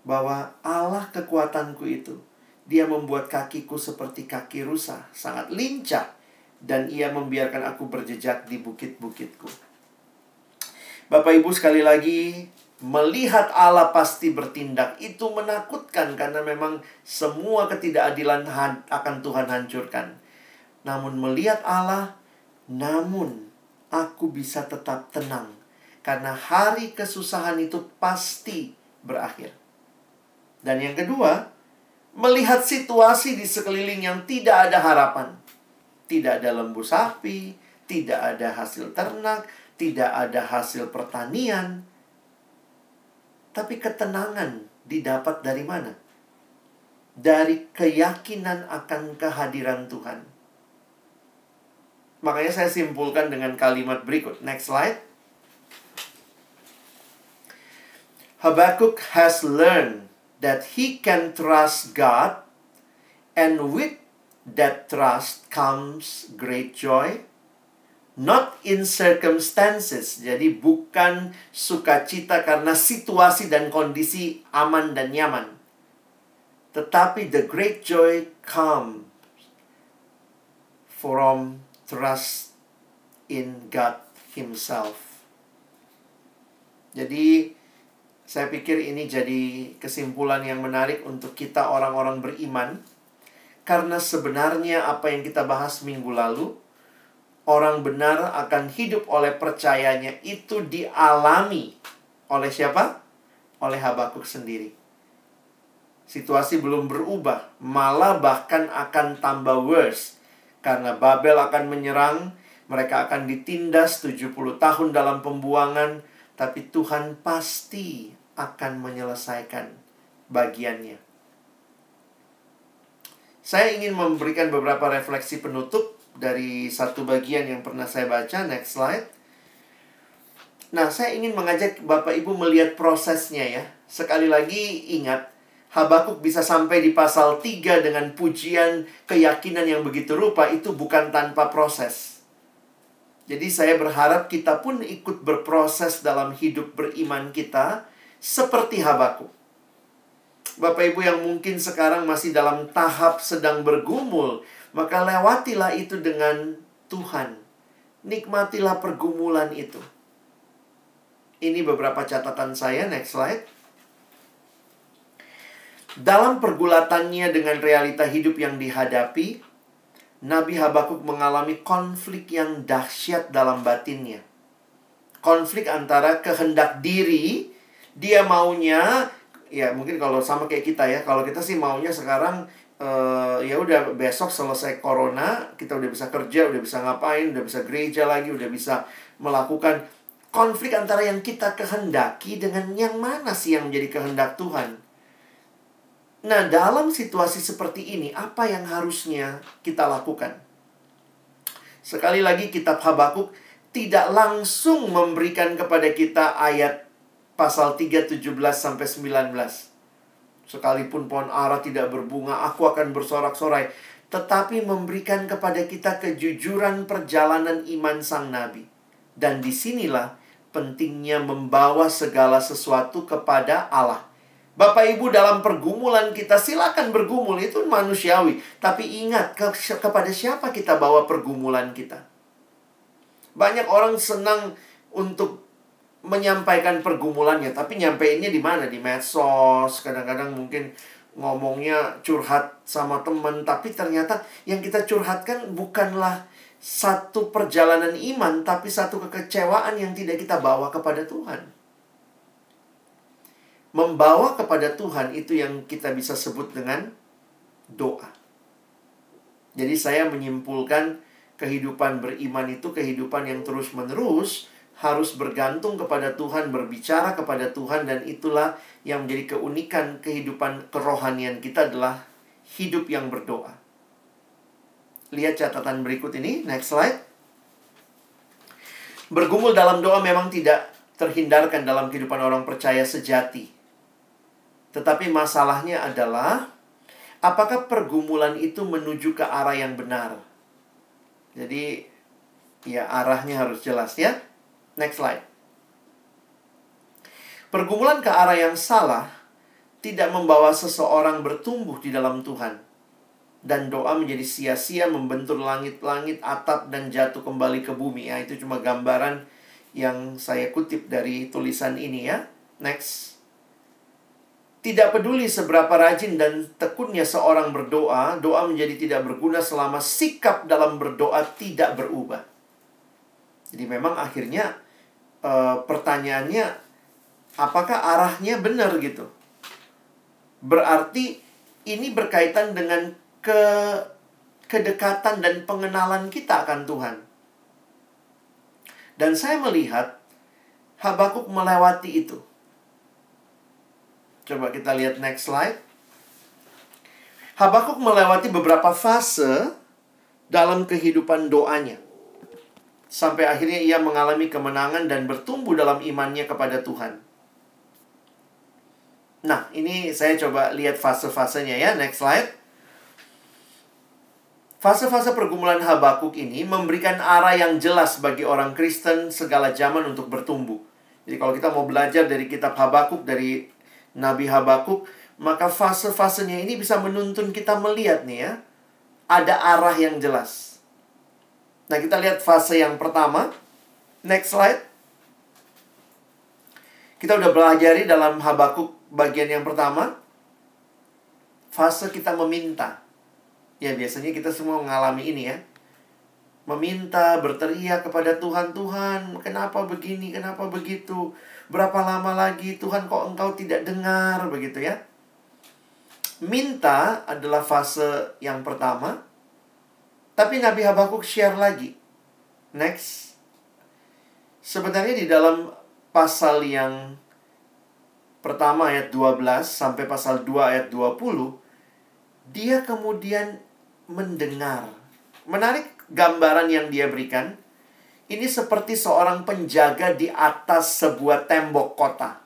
bahwa Allah kekuatanku itu dia membuat kakiku seperti kaki rusa, sangat lincah dan ia membiarkan aku berjejak di bukit-bukitku. Bapak Ibu sekali lagi melihat Allah pasti bertindak itu menakutkan karena memang semua ketidakadilan akan Tuhan hancurkan. Namun melihat Allah, namun aku bisa tetap tenang karena hari kesusahan itu pasti berakhir. Dan yang kedua, melihat situasi di sekeliling yang tidak ada harapan. Tidak ada lembu sapi, tidak ada hasil ternak, tidak ada hasil pertanian. Tapi ketenangan didapat dari mana? Dari keyakinan akan kehadiran Tuhan. Makanya saya simpulkan dengan kalimat berikut. Next slide. Habakkuk has learned that he can trust God and with that trust comes great joy not in circumstances. Jadi bukan sukacita karena situasi dan kondisi aman dan nyaman. Tetapi the great joy comes from trust in God himself. Jadi saya pikir ini jadi kesimpulan yang menarik untuk kita orang-orang beriman karena sebenarnya apa yang kita bahas minggu lalu orang benar akan hidup oleh percayanya itu dialami oleh siapa? Oleh Habakuk sendiri. Situasi belum berubah, malah bahkan akan tambah worse. Karena Babel akan menyerang, mereka akan ditindas 70 tahun dalam pembuangan, tapi Tuhan pasti akan menyelesaikan bagiannya. Saya ingin memberikan beberapa refleksi penutup dari satu bagian yang pernah saya baca. Next slide. Nah, saya ingin mengajak Bapak Ibu melihat prosesnya ya. Sekali lagi ingat, Habakuk bisa sampai di pasal 3 dengan pujian keyakinan yang begitu rupa itu bukan tanpa proses. Jadi saya berharap kita pun ikut berproses dalam hidup beriman kita seperti Habakuk. Bapak Ibu yang mungkin sekarang masih dalam tahap sedang bergumul maka lewatilah itu dengan Tuhan. Nikmatilah pergumulan itu. Ini beberapa catatan saya, next slide. Dalam pergulatannya dengan realita hidup yang dihadapi, Nabi Habakuk mengalami konflik yang dahsyat dalam batinnya. Konflik antara kehendak diri, dia maunya, ya mungkin kalau sama kayak kita ya, kalau kita sih maunya sekarang uh, ya udah besok selesai corona kita udah bisa kerja udah bisa ngapain udah bisa gereja lagi udah bisa melakukan konflik antara yang kita kehendaki dengan yang mana sih yang menjadi kehendak Tuhan. Nah dalam situasi seperti ini apa yang harusnya kita lakukan? Sekali lagi kitab Habakuk tidak langsung memberikan kepada kita ayat pasal 3 17 sampai 19 Sekalipun pohon ara tidak berbunga, aku akan bersorak-sorai. Tetapi memberikan kepada kita kejujuran perjalanan iman sang nabi. Dan di sinilah pentingnya membawa segala sesuatu kepada Allah. Bapak Ibu dalam pergumulan kita silakan bergumul itu manusiawi. Tapi ingat ke, kepada siapa kita bawa pergumulan kita. Banyak orang senang untuk menyampaikan pergumulannya, tapi nyampeinnya di mana? Di medsos, kadang-kadang mungkin ngomongnya curhat sama teman, tapi ternyata yang kita curhatkan bukanlah satu perjalanan iman, tapi satu kekecewaan yang tidak kita bawa kepada Tuhan. Membawa kepada Tuhan itu yang kita bisa sebut dengan doa. Jadi saya menyimpulkan kehidupan beriman itu kehidupan yang terus-menerus harus bergantung kepada Tuhan, berbicara kepada Tuhan dan itulah yang menjadi keunikan kehidupan kerohanian kita adalah hidup yang berdoa. Lihat catatan berikut ini, next slide. Bergumul dalam doa memang tidak terhindarkan dalam kehidupan orang percaya sejati. Tetapi masalahnya adalah apakah pergumulan itu menuju ke arah yang benar? Jadi ya arahnya harus jelas ya. Next slide. Pergumulan ke arah yang salah tidak membawa seseorang bertumbuh di dalam Tuhan. Dan doa menjadi sia-sia membentur langit-langit, atap, dan jatuh kembali ke bumi. Ya, itu cuma gambaran yang saya kutip dari tulisan ini ya. Next. Tidak peduli seberapa rajin dan tekunnya seorang berdoa, doa menjadi tidak berguna selama sikap dalam berdoa tidak berubah. Jadi memang akhirnya e, pertanyaannya apakah arahnya benar gitu? Berarti ini berkaitan dengan ke kedekatan dan pengenalan kita akan Tuhan. Dan saya melihat Habakuk melewati itu. Coba kita lihat next slide. Habakuk melewati beberapa fase dalam kehidupan doanya. Sampai akhirnya ia mengalami kemenangan dan bertumbuh dalam imannya kepada Tuhan. Nah, ini saya coba lihat fase-fasenya ya. Next slide. Fase-fase pergumulan Habakuk ini memberikan arah yang jelas bagi orang Kristen segala zaman untuk bertumbuh. Jadi kalau kita mau belajar dari kitab Habakuk, dari Nabi Habakuk, maka fase-fasenya ini bisa menuntun kita melihat nih ya, ada arah yang jelas. Nah, kita lihat fase yang pertama. Next slide. Kita udah belajari dalam Habakuk bagian yang pertama. Fase kita meminta. Ya, biasanya kita semua mengalami ini ya. Meminta, berteriak kepada Tuhan, Tuhan, kenapa begini, kenapa begitu? Berapa lama lagi Tuhan kok engkau tidak dengar begitu ya? Minta adalah fase yang pertama. Tapi Nabi Habakuk share lagi. Next. Sebenarnya di dalam pasal yang pertama ayat 12 sampai pasal 2 ayat 20 dia kemudian mendengar. Menarik gambaran yang dia berikan ini seperti seorang penjaga di atas sebuah tembok kota.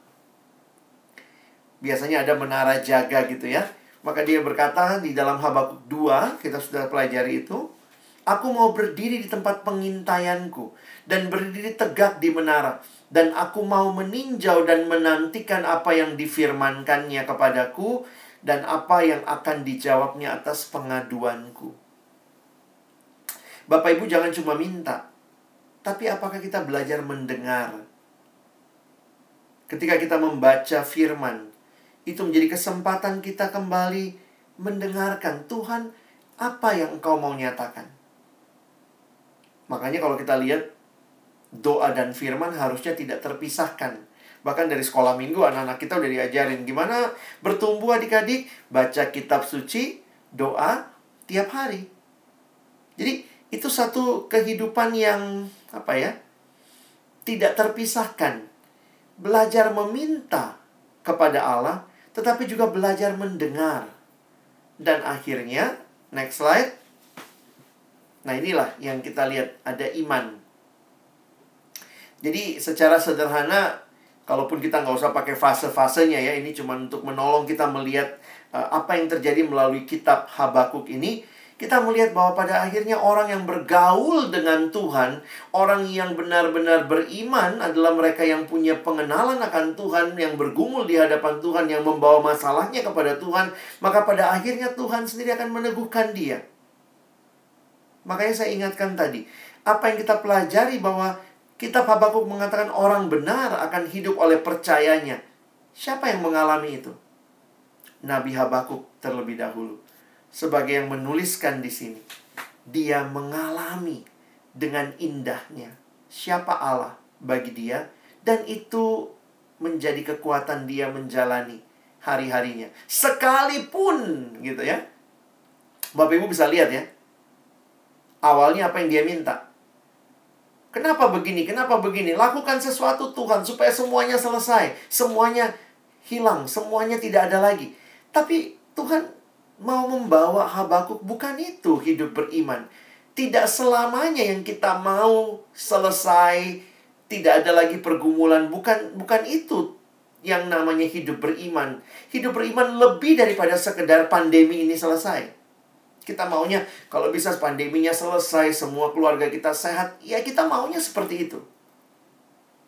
Biasanya ada menara jaga gitu ya. Maka dia berkata di dalam Habakuk 2, kita sudah pelajari itu, Aku mau berdiri di tempat pengintaianku dan berdiri tegak di menara dan aku mau meninjau dan menantikan apa yang difirmankannya kepadaku dan apa yang akan dijawabnya atas pengaduanku. Bapak Ibu jangan cuma minta, tapi apakah kita belajar mendengar? Ketika kita membaca firman, itu menjadi kesempatan kita kembali mendengarkan Tuhan apa yang engkau mau nyatakan. Makanya kalau kita lihat doa dan firman harusnya tidak terpisahkan. Bahkan dari sekolah minggu anak-anak kita udah diajarin gimana bertumbuh adik-adik, baca kitab suci, doa tiap hari. Jadi itu satu kehidupan yang apa ya? Tidak terpisahkan. Belajar meminta kepada Allah, tetapi juga belajar mendengar. Dan akhirnya, next slide. Nah, inilah yang kita lihat ada iman. Jadi secara sederhana kalaupun kita nggak usah pakai fase-fasenya ya, ini cuma untuk menolong kita melihat uh, apa yang terjadi melalui kitab Habakuk ini kita melihat bahwa pada akhirnya orang yang bergaul dengan Tuhan, orang yang benar-benar beriman adalah mereka yang punya pengenalan akan Tuhan, yang bergumul di hadapan Tuhan, yang membawa masalahnya kepada Tuhan, maka pada akhirnya Tuhan sendiri akan meneguhkan dia. Makanya saya ingatkan tadi, apa yang kita pelajari bahwa Kitab Habakuk mengatakan orang benar akan hidup oleh percayanya. Siapa yang mengalami itu? Nabi Habakuk terlebih dahulu sebagai yang menuliskan di sini. Dia mengalami dengan indahnya siapa Allah bagi dia dan itu menjadi kekuatan dia menjalani hari-harinya. Sekalipun gitu ya. Bapak Ibu bisa lihat ya. Awalnya apa yang dia minta? Kenapa begini? Kenapa begini? Lakukan sesuatu Tuhan supaya semuanya selesai, semuanya hilang, semuanya tidak ada lagi. Tapi Tuhan mau membawa Habakuk bukan itu hidup beriman. Tidak selamanya yang kita mau selesai, tidak ada lagi pergumulan, bukan bukan itu yang namanya hidup beriman. Hidup beriman lebih daripada sekedar pandemi ini selesai. Kita maunya kalau bisa pandeminya selesai, semua keluarga kita sehat, ya kita maunya seperti itu.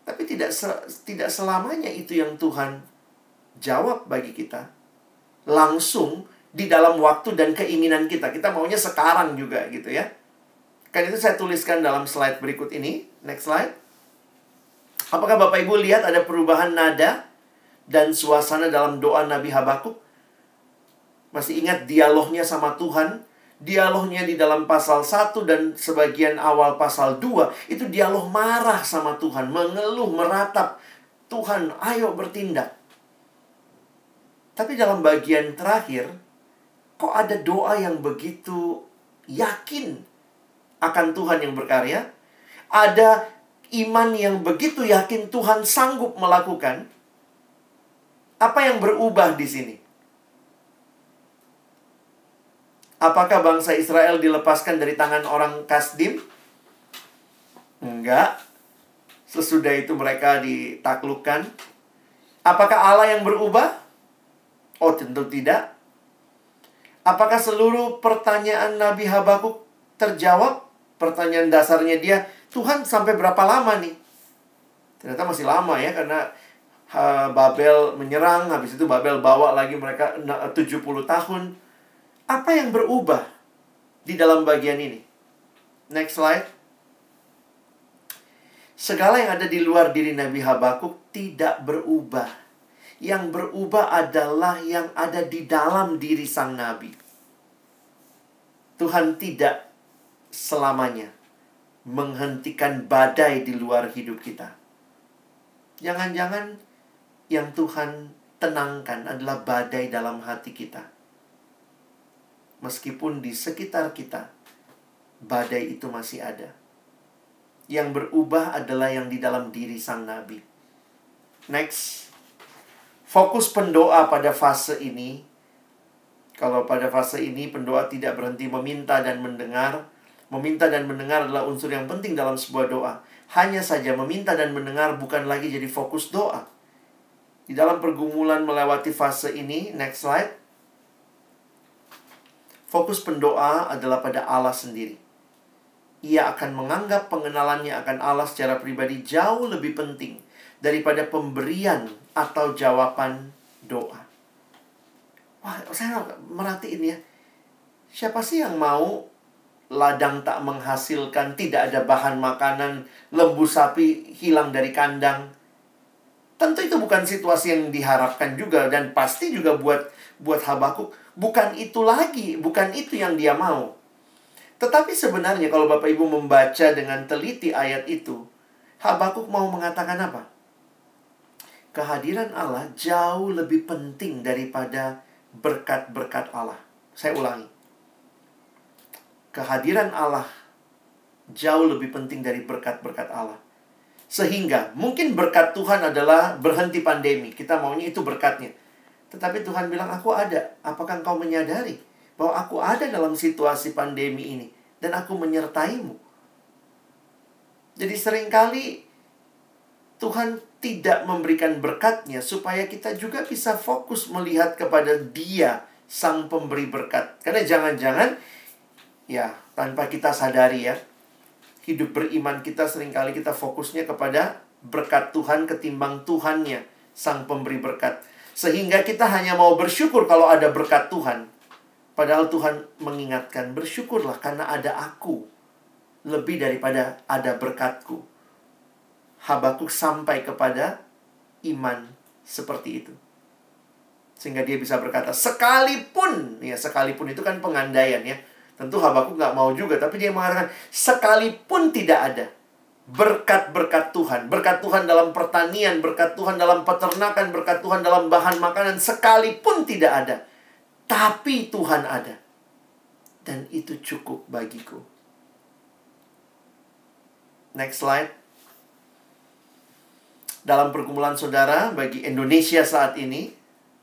Tapi tidak se tidak selamanya itu yang Tuhan jawab bagi kita. Langsung di dalam waktu dan keinginan kita. Kita maunya sekarang juga gitu ya. Kan itu saya tuliskan dalam slide berikut ini. Next slide. Apakah Bapak Ibu lihat ada perubahan nada dan suasana dalam doa Nabi Habakuk? Masih ingat dialognya sama Tuhan? Dialognya di dalam pasal 1 dan sebagian awal pasal 2 itu dialog marah sama Tuhan, mengeluh, meratap. Tuhan, ayo bertindak. Tapi dalam bagian terakhir, kok ada doa yang begitu yakin akan Tuhan yang berkarya? Ada iman yang begitu yakin Tuhan sanggup melakukan? Apa yang berubah di sini? Apakah bangsa Israel dilepaskan dari tangan orang Kasdim? Enggak. Sesudah itu mereka ditaklukkan. Apakah Allah yang berubah? Oh, tentu tidak. Apakah seluruh pertanyaan Nabi Habakuk terjawab? Pertanyaan dasarnya dia, Tuhan sampai berapa lama nih? Ternyata masih lama ya, karena Babel menyerang, habis itu Babel bawa lagi mereka 70 tahun. Apa yang berubah di dalam bagian ini? Next slide. Segala yang ada di luar diri Nabi Habakuk tidak berubah. Yang berubah adalah yang ada di dalam diri sang nabi. Tuhan tidak selamanya menghentikan badai di luar hidup kita. Jangan-jangan yang Tuhan tenangkan adalah badai dalam hati kita meskipun di sekitar kita badai itu masih ada. Yang berubah adalah yang di dalam diri sang nabi. Next. Fokus pendoa pada fase ini. Kalau pada fase ini pendoa tidak berhenti meminta dan mendengar. Meminta dan mendengar adalah unsur yang penting dalam sebuah doa. Hanya saja meminta dan mendengar bukan lagi jadi fokus doa. Di dalam pergumulan melewati fase ini, next slide Fokus pendoa adalah pada Allah sendiri. Ia akan menganggap pengenalannya akan Allah secara pribadi jauh lebih penting daripada pemberian atau jawaban doa. Wah, saya merhatiin ya. Siapa sih yang mau ladang tak menghasilkan, tidak ada bahan makanan, lembu sapi hilang dari kandang? Tentu itu bukan situasi yang diharapkan juga dan pasti juga buat buat Habakuk bukan itu lagi, bukan itu yang dia mau. Tetapi sebenarnya kalau Bapak Ibu membaca dengan teliti ayat itu, Habakuk mau mengatakan apa? Kehadiran Allah jauh lebih penting daripada berkat-berkat Allah. Saya ulangi. Kehadiran Allah jauh lebih penting dari berkat-berkat Allah. Sehingga mungkin berkat Tuhan adalah berhenti pandemi. Kita maunya itu berkatnya. Tetapi Tuhan bilang, aku ada. Apakah engkau menyadari bahwa aku ada dalam situasi pandemi ini dan aku menyertaimu? Jadi sering kali Tuhan tidak memberikan berkatnya supaya kita juga bisa fokus melihat kepada dia sang pemberi berkat. Karena jangan-jangan ya tanpa kita sadari ya hidup beriman kita sering kali kita fokusnya kepada berkat Tuhan ketimbang Tuhannya sang pemberi berkat. Sehingga kita hanya mau bersyukur kalau ada berkat Tuhan. Padahal Tuhan mengingatkan, bersyukurlah karena ada aku. Lebih daripada ada berkatku. Habakuk sampai kepada iman seperti itu. Sehingga dia bisa berkata, sekalipun, ya sekalipun itu kan pengandaian ya. Tentu Habakuk nggak mau juga, tapi dia mengatakan, sekalipun tidak ada berkat-berkat Tuhan. Berkat Tuhan dalam pertanian, berkat Tuhan dalam peternakan, berkat Tuhan dalam bahan makanan sekalipun tidak ada. Tapi Tuhan ada. Dan itu cukup bagiku. Next slide. Dalam pergumulan saudara bagi Indonesia saat ini,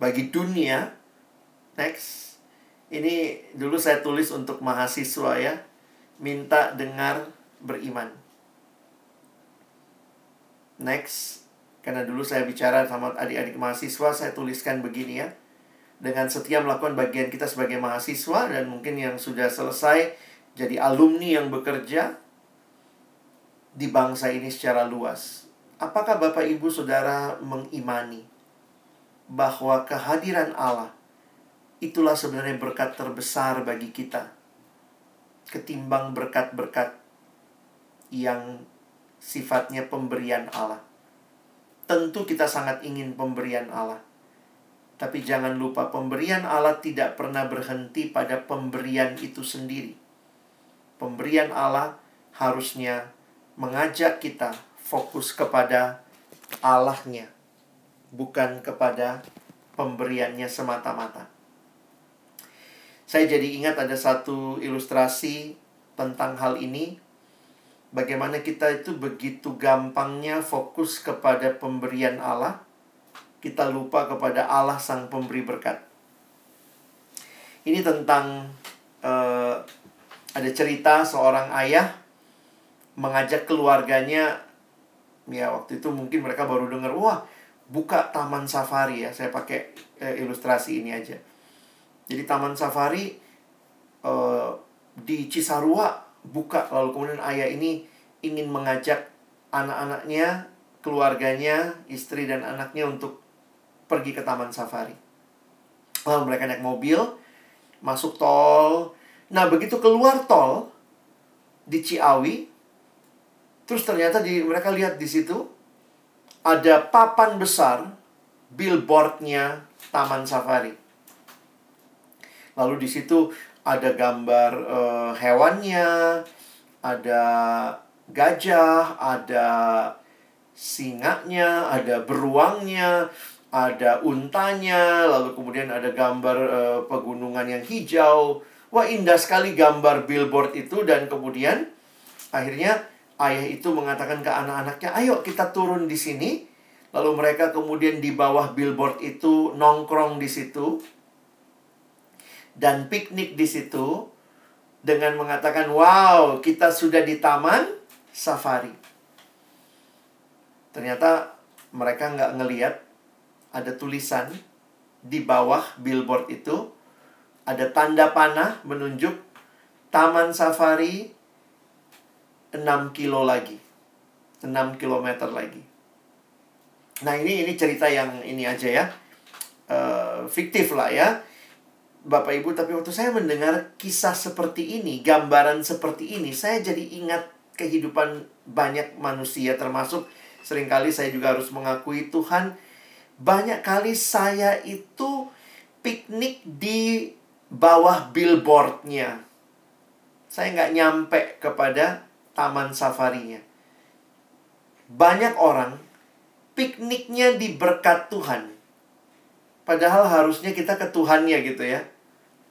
bagi dunia, next. Ini dulu saya tulis untuk mahasiswa ya. Minta dengar beriman. Next. Karena dulu saya bicara sama adik-adik mahasiswa, saya tuliskan begini ya. Dengan setia melakukan bagian kita sebagai mahasiswa dan mungkin yang sudah selesai jadi alumni yang bekerja di bangsa ini secara luas. Apakah Bapak Ibu Saudara mengimani bahwa kehadiran Allah itulah sebenarnya berkat terbesar bagi kita ketimbang berkat-berkat yang sifatnya pemberian Allah. Tentu kita sangat ingin pemberian Allah. Tapi jangan lupa pemberian Allah tidak pernah berhenti pada pemberian itu sendiri. Pemberian Allah harusnya mengajak kita fokus kepada Allahnya, bukan kepada pemberiannya semata-mata. Saya jadi ingat ada satu ilustrasi tentang hal ini bagaimana kita itu begitu gampangnya fokus kepada pemberian Allah, kita lupa kepada Allah sang pemberi berkat. Ini tentang uh, ada cerita seorang ayah mengajak keluarganya, ya waktu itu mungkin mereka baru dengar, wah buka taman safari ya, saya pakai uh, ilustrasi ini aja. Jadi taman safari uh, di Cisarua buka lalu kemudian ayah ini ingin mengajak anak-anaknya, keluarganya, istri dan anaknya untuk pergi ke taman safari. Lalu mereka naik mobil, masuk tol. Nah, begitu keluar tol di Ciawi, terus ternyata di mereka lihat di situ ada papan besar billboardnya Taman Safari. Lalu di situ ada gambar uh, hewannya, ada gajah, ada singanya, ada beruangnya, ada untanya, lalu kemudian ada gambar uh, pegunungan yang hijau. Wah, indah sekali gambar billboard itu dan kemudian akhirnya ayah itu mengatakan ke anak-anaknya, "Ayo kita turun di sini." Lalu mereka kemudian di bawah billboard itu nongkrong di situ dan piknik di situ dengan mengatakan, "Wow, kita sudah di taman safari." Ternyata mereka nggak ngeliat ada tulisan di bawah billboard itu ada tanda panah menunjuk taman safari 6 kilo lagi. 6 kilometer lagi. Nah, ini ini cerita yang ini aja ya. Uh, fiktif lah ya Bapak Ibu, tapi waktu saya mendengar kisah seperti ini, gambaran seperti ini, saya jadi ingat kehidupan banyak manusia termasuk sering kali saya juga harus mengakui Tuhan banyak kali saya itu piknik di bawah billboardnya. Saya nggak nyampe kepada taman safarinya. Banyak orang pikniknya di berkat Tuhan. Padahal harusnya kita ke Tuhannya gitu ya.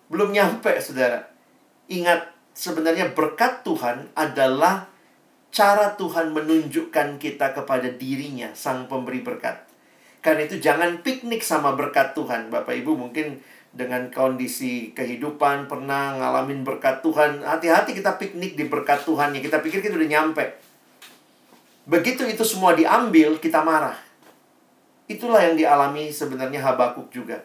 Belum nyampe, saudara. Ingat, sebenarnya berkat Tuhan adalah cara Tuhan menunjukkan kita kepada dirinya, sang pemberi berkat. Karena itu jangan piknik sama berkat Tuhan. Bapak Ibu mungkin dengan kondisi kehidupan pernah ngalamin berkat Tuhan. Hati-hati kita piknik di berkat Tuhan. Ya, kita pikir kita udah nyampe. Begitu itu semua diambil, kita marah. Itulah yang dialami sebenarnya Habakuk juga.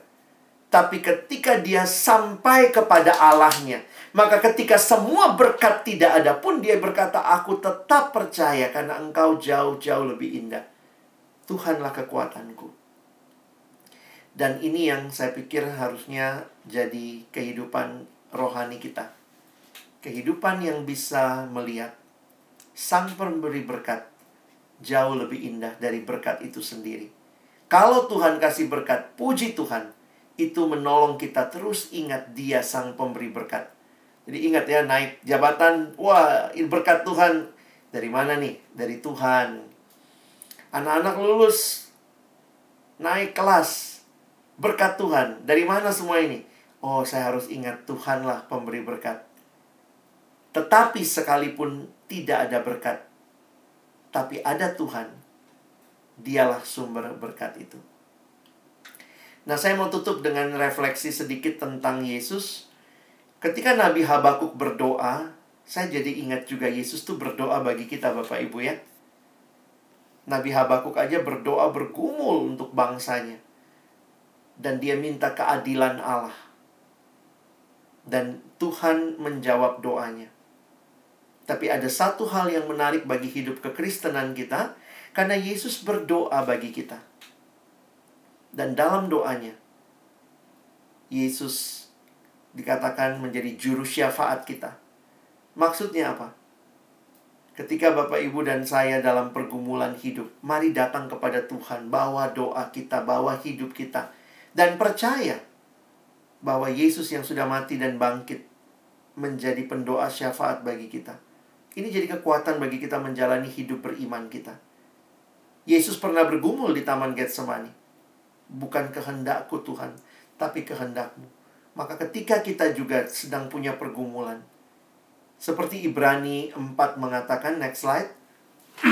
Tapi ketika dia sampai kepada Allahnya, maka ketika semua berkat tidak ada pun dia berkata, aku tetap percaya karena engkau jauh-jauh lebih indah. Tuhanlah kekuatanku. Dan ini yang saya pikir harusnya jadi kehidupan rohani kita. Kehidupan yang bisa melihat sang pemberi berkat jauh lebih indah dari berkat itu sendiri. Kalau Tuhan kasih berkat, puji Tuhan itu menolong kita terus ingat dia sang pemberi berkat. Jadi ingat ya naik jabatan, wah berkat Tuhan. Dari mana nih? Dari Tuhan. Anak-anak lulus naik kelas berkat Tuhan. Dari mana semua ini? Oh, saya harus ingat Tuhanlah pemberi berkat. Tetapi sekalipun tidak ada berkat, tapi ada Tuhan, dialah sumber berkat itu. Nah, saya mau tutup dengan refleksi sedikit tentang Yesus. Ketika Nabi Habakuk berdoa, saya jadi ingat juga Yesus tuh berdoa bagi kita Bapak Ibu ya. Nabi Habakuk aja berdoa bergumul untuk bangsanya. Dan dia minta keadilan Allah. Dan Tuhan menjawab doanya. Tapi ada satu hal yang menarik bagi hidup kekristenan kita, karena Yesus berdoa bagi kita. Dan dalam doanya, Yesus dikatakan menjadi juru syafaat kita. Maksudnya apa? Ketika Bapak Ibu dan saya dalam pergumulan hidup, mari datang kepada Tuhan, bawa doa kita, bawa hidup kita, dan percaya bahwa Yesus yang sudah mati dan bangkit menjadi pendoa syafaat bagi kita. Ini jadi kekuatan bagi kita menjalani hidup beriman kita. Yesus pernah bergumul di Taman Getsemani. Bukan kehendakku Tuhan, tapi kehendakmu. Maka ketika kita juga sedang punya pergumulan, seperti Ibrani 4 mengatakan, next slide.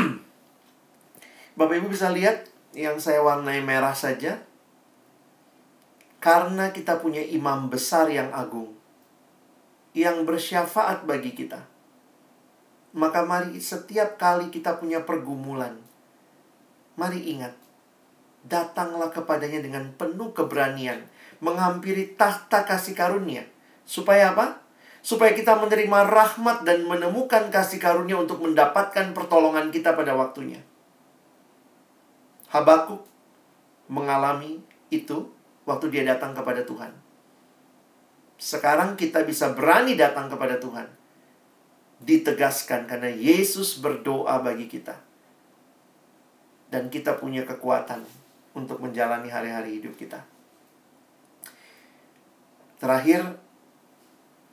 Bapak Ibu bisa lihat yang saya warnai merah saja. Karena kita punya imam besar yang agung. Yang bersyafaat bagi kita. Maka mari setiap kali kita punya pergumulan. Mari ingat. Datanglah kepadanya dengan penuh keberanian. Menghampiri tahta kasih karunia. Supaya apa? supaya kita menerima rahmat dan menemukan kasih karunia untuk mendapatkan pertolongan kita pada waktunya. Habakuk mengalami itu waktu dia datang kepada Tuhan. Sekarang kita bisa berani datang kepada Tuhan. Ditegaskan karena Yesus berdoa bagi kita. Dan kita punya kekuatan untuk menjalani hari-hari hidup kita. Terakhir,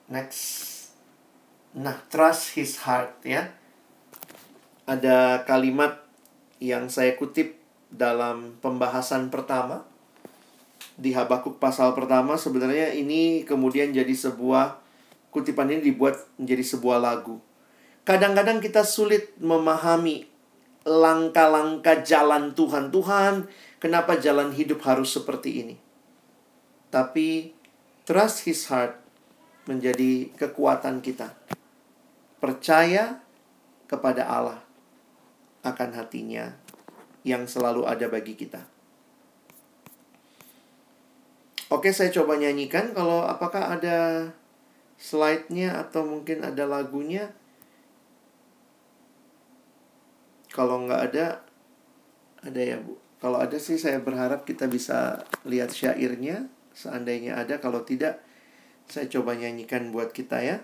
Next. Nah, trust his heart ya. Ada kalimat yang saya kutip dalam pembahasan pertama di Habakuk pasal pertama sebenarnya ini kemudian jadi sebuah kutipan ini dibuat menjadi sebuah lagu. Kadang-kadang kita sulit memahami langkah-langkah jalan Tuhan. Tuhan, kenapa jalan hidup harus seperti ini? Tapi trust his heart menjadi kekuatan kita. Percaya kepada Allah akan hatinya yang selalu ada bagi kita. Oke, saya coba nyanyikan kalau apakah ada slide-nya atau mungkin ada lagunya. Kalau nggak ada, ada ya Bu. Kalau ada sih saya berharap kita bisa lihat syairnya. Seandainya ada, kalau tidak, saya coba nyanyikan buat kita ya.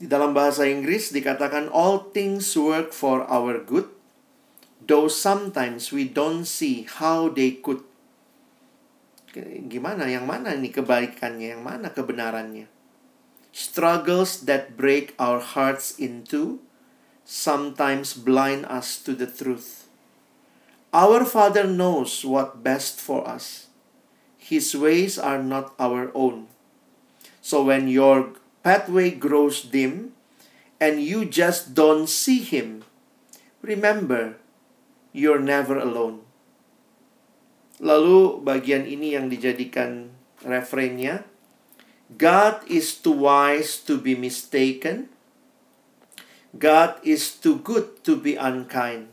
Di dalam bahasa Inggris dikatakan all things work for our good, though sometimes we don't see how they could. Gimana? Yang mana ini kebaikannya? Yang mana kebenarannya? Struggles that break our hearts into sometimes blind us to the truth. Our Father knows what best for us. His ways are not our own. So when your pathway grows dim and you just don't see Him, remember, you're never alone. Lalu bagian ini yang dijadikan refrainnya. God is too wise to be mistaken. God is too good to be unkind.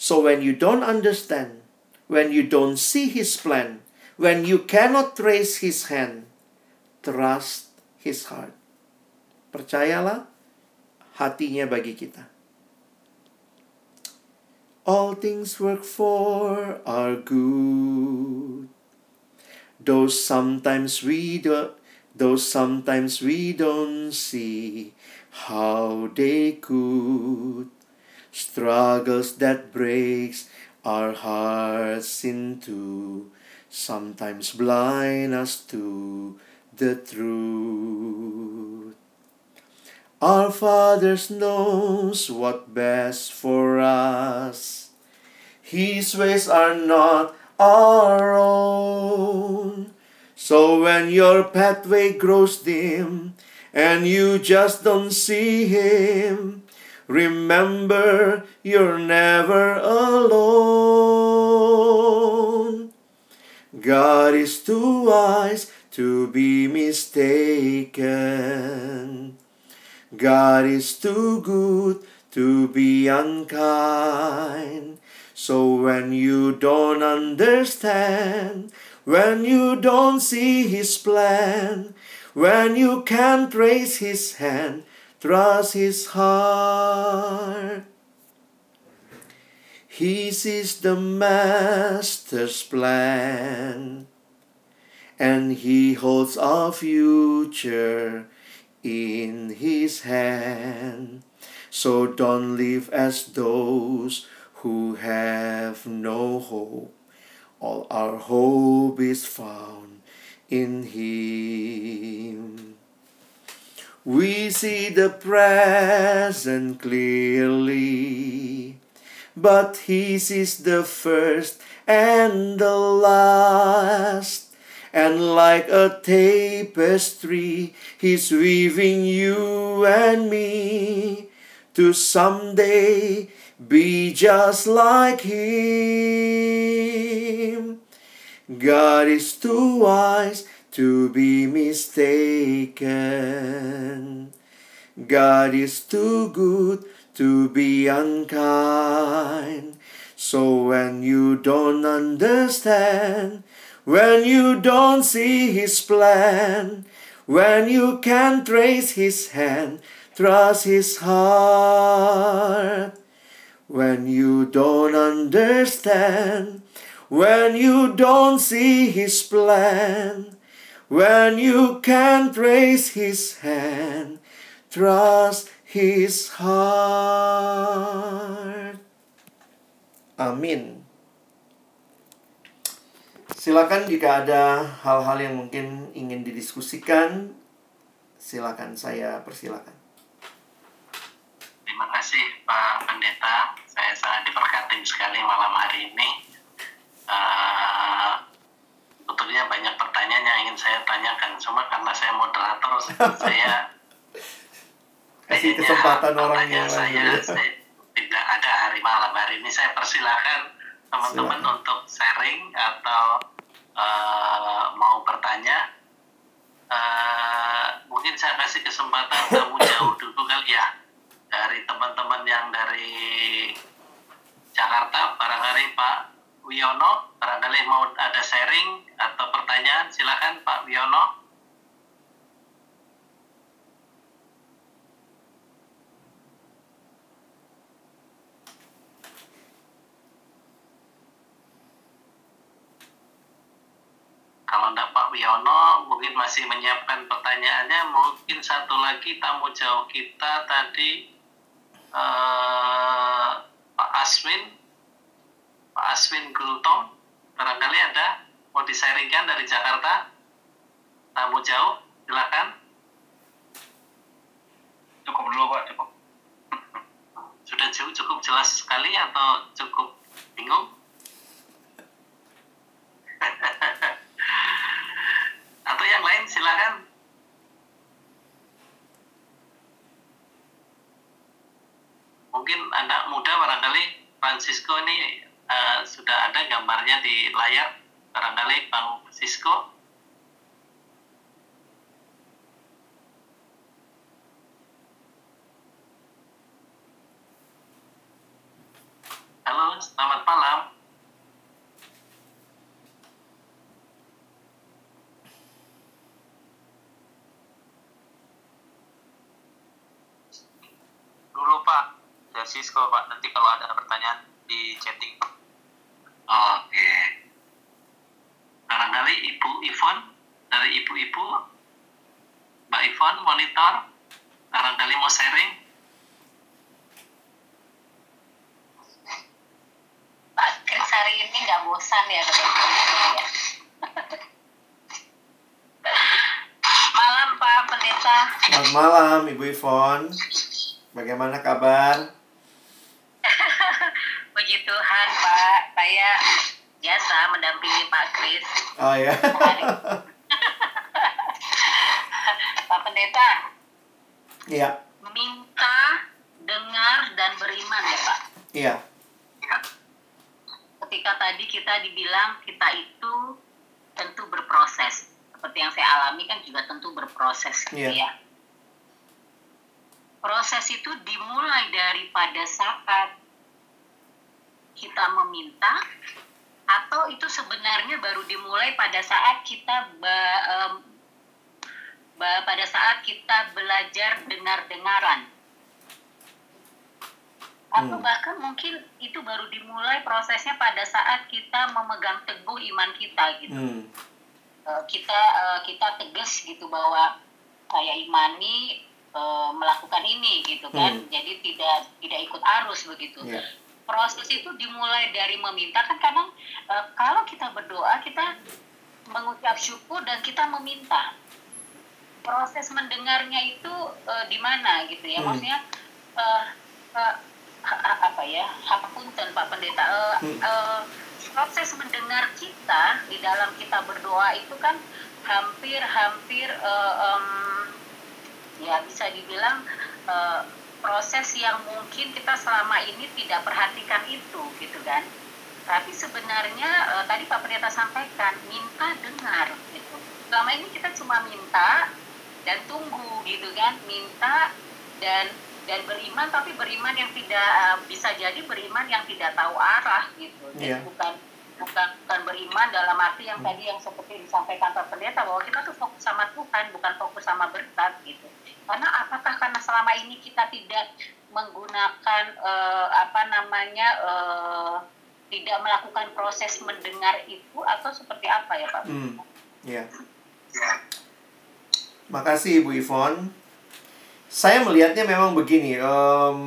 So when you don't understand, when you don't see His plan, When you cannot trace his hand, trust his heart. Percayalah hatinya bagi kita. All things work for our good. Though sometimes we do, though sometimes we don't see how they could. Struggles that breaks our hearts into sometimes blind us to the truth. Our Father knows what best for us. His ways are not our own. So when your pathway grows dim and you just don't see Him, remember you're never alone. God is too wise to be mistaken. God is too good to be unkind. So when you don't understand, when you don't see His plan, when you can't trace His hand, trust His heart. His is the Master's plan, and He holds our future in His hand. So don't live as those who have no hope. All our hope is found in Him. We see the present clearly, but His is the first and the last. And like a tapestry, He's weaving you and me to someday be just like Him. God is too wise to be mistaken. God is too good to be unkind. So when you don't understand, when you don't see His plan, when you can't trace His hand, trust His heart. When you don't understand, when you don't see His plan, when you can't trace His hand, trust His heart. Amin. Silakan jika ada hal-hal yang mungkin ingin didiskusikan, silakan saya persilakan. Terima kasih Pak Pendeta, saya sangat diberkati sekali malam hari ini. Uh, sebetulnya banyak pertanyaan yang ingin saya tanyakan, cuma karena saya moderator, saya kasih kesempatan orang yang saya, saya tidak ada hari malam hari ini. Saya persilahkan teman-teman untuk sharing atau uh, mau bertanya. Uh, mungkin saya kasih kesempatan kamu jauh dulu kali ya dari teman-teman yang dari Jakarta, barangkali Pak Wiono, barangkali mau ada sharing atau pertanyaan, silakan Pak Wiono. Kalau enggak Pak Wiono mungkin masih menyiapkan pertanyaannya, mungkin satu lagi tamu jauh kita tadi uh, Pak Aswin, Pak Aswin Gultom, barangkali ada mau disaringkan dari Jakarta, tamu jauh, silakan. Cukup dulu Pak, cukup. Sudah cukup, cukup jelas sekali atau cukup bingung? atau yang lain silakan. Mungkin anak muda barangkali Francisco ini uh, sudah ada gambarnya di layar barangkali Bang Francisco. Halo, selamat malam. Dulu Pak, dari Cisco Pak. Nanti kalau ada pertanyaan di chatting. Oke. Barangkali Ibu Ivon dari Ibu-Ibu, Mbak Ivon monitor, barangkali mau sharing. Pak Kris hari ini nggak bosan ya ya. Malam Pak Pendeta. Selamat malam Ibu Ivon. Bagaimana kabar? Puji Tuhan Pak, saya biasa mendampingi Pak Kris. Oh ya. Pak Pendeta, Iya, minta, dengar, dan beriman ya Pak. iya. Ketika tadi kita dibilang kita itu tentu berproses. Seperti yang saya alami kan juga tentu berproses gitu Iya. ya. proses itu dimulai dari pada saat kita meminta atau itu sebenarnya baru dimulai pada saat kita ba- em, ba- pada saat kita belajar dengar-dengaran atau Hmm. bahkan mungkin itu baru dimulai prosesnya pada saat kita memegang teguh iman kita gitu Hmm. Eh, kita eh, kita tegas gitu bahwa saya imani eh, melakukan ini gitu kan Hmm. jadi tidak tidak ikut arus begitu Ya. Proses itu dimulai dari meminta kan kadang eh, kalau kita berdoa kita mengucap syukur dan kita meminta proses mendengarnya itu eh, di mana gitu ya Hmm. maksudnya ha- ha- apa ya hapunten pak pendeta Hmm. eh, proses mendengar kita di dalam kita berdoa itu kan hampir-hampir eh, em, ya bisa dibilang eh, proses yang mungkin kita selama ini tidak perhatikan itu gitu kan. Tapi sebenarnya eh, tadi Pak Pendeta sampaikan minta dengar gitu. Selama ini kita cuma minta dan tunggu gitu kan. Minta dan dan beriman tapi beriman yang tidak eh, bisa jadi beriman yang tidak tahu arah gitu. Jadi Iya. bukan bukan bukan beriman dalam arti yang tadi yang seperti disampaikan Pak Pendeta bahwa kita tuh fokus sama Tuhan bukan fokus sama berkat gitu karena apakah karena selama ini kita tidak menggunakan eh, apa namanya eh, tidak melakukan proses mendengar itu atau seperti apa ya Pak? Hmm. Ya. Makasih Ibu Ivon. Saya melihatnya memang begini. em,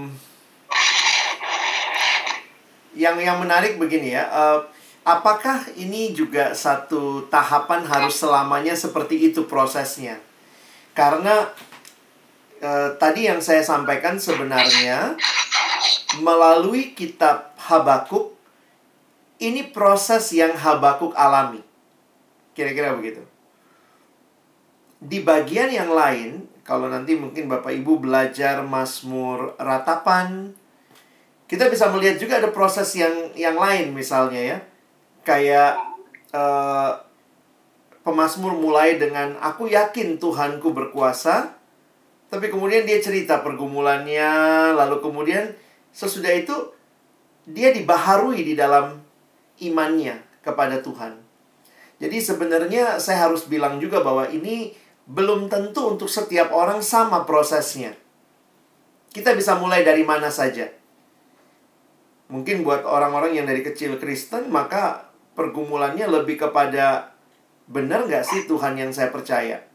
yang yang menarik begini ya. eh, apakah ini juga satu tahapan harus selamanya seperti itu prosesnya? Karena eh, tadi yang saya sampaikan sebenarnya melalui kitab Habakuk ini proses yang Habakuk alami. Kira-kira begitu. Di bagian yang lain, kalau nanti mungkin Bapak Ibu belajar Mazmur ratapan, kita bisa melihat juga ada proses yang yang lain misalnya ya. Kayak eh, pemazmur mulai dengan aku yakin Tuhanku berkuasa, tapi kemudian dia cerita pergumulannya, lalu kemudian sesudah itu dia dibaharui di dalam imannya kepada Tuhan. Jadi sebenarnya saya harus bilang juga bahwa ini belum tentu untuk setiap orang sama prosesnya. Kita bisa mulai dari mana saja. Mungkin buat orang-orang yang dari kecil Kristen, maka pergumulannya lebih kepada benar nggak sih Tuhan yang saya percaya.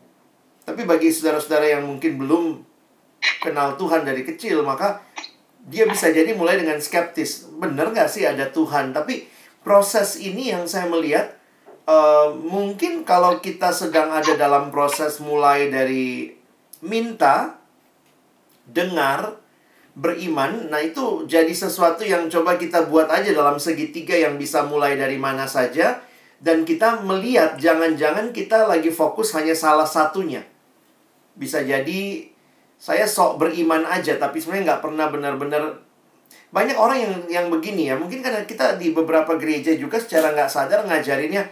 Tapi bagi saudara-saudara yang mungkin belum kenal Tuhan dari kecil, maka dia bisa jadi mulai dengan skeptis. Benar nggak sih ada Tuhan? Tapi proses ini yang saya melihat eh, mungkin kalau kita sedang ada dalam proses mulai dari minta, dengar, beriman, nah itu jadi sesuatu yang coba kita buat aja dalam segitiga yang bisa mulai dari mana saja dan kita melihat jangan-jangan kita lagi fokus hanya salah satunya. Bisa jadi saya sok beriman aja tapi sebenarnya nggak pernah benar-benar. Banyak orang yang yang begini ya mungkin karena kita di beberapa gereja juga secara nggak sadar ngajarinnya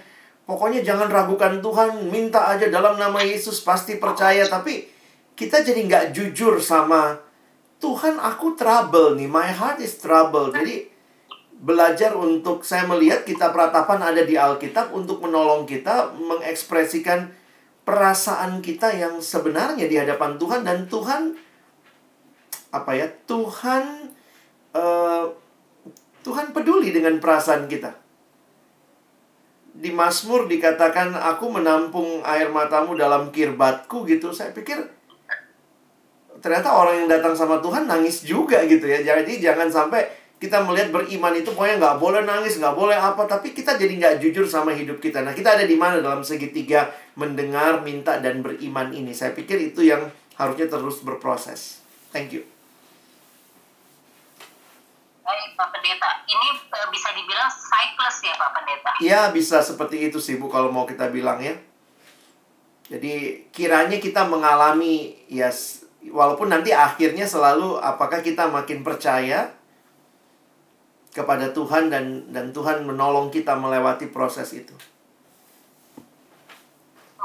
pokoknya jangan ragukan Tuhan minta aja dalam nama Yesus pasti percaya. Tapi kita jadi nggak jujur sama Tuhan aku trouble nih my heart is trouble. Jadi belajar untuk saya melihat kitab ratapan ada di Alkitab untuk menolong kita mengekspresikan perasaan kita yang sebenarnya di hadapan Tuhan dan Tuhan apa ya Tuhan eh, Tuhan peduli dengan perasaan kita. Di Mazmur dikatakan aku menampung air matamu dalam kirbatku gitu. Saya pikir ternyata orang yang datang sama Tuhan nangis juga gitu ya. Jadi jangan sampai kita melihat beriman itu pokoknya nggak boleh nangis nggak boleh apa tapi kita jadi nggak jujur sama hidup kita. Nah kita ada di mana dalam segitiga mendengar minta dan beriman ini? Saya pikir itu yang harusnya terus berproses. Thank you. Baik Pak Pendeta, ini eh, bisa dibilang cycles ya Pak Pendeta. ya bisa seperti itu sih bu kalau mau kita bilang ya. Jadi kiranya kita mengalami ya s- walaupun nanti akhirnya selalu apakah kita makin percaya kepada Tuhan dan dan Tuhan menolong kita melewati proses itu.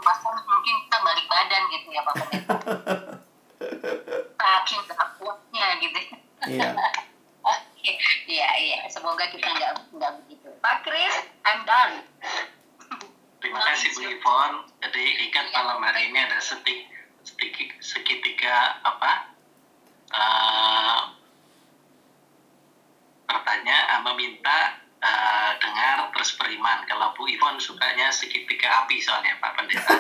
Pastor, mungkin kita balik badan gitu ya Pak Saking takutnya gitu. Iya. Oke, iya iya. Semoga kita nggak nggak begitu. Pak Kris, I'm done. Terima kasih Bu Ivon. Jadi ikan ya. malam hari ini ada sedikit sedikit segitiga apa uh, bertanya, meminta eh, dengar terus beriman. Kalau Bu Ivon sukanya segitiga api soalnya Pak Pendeta.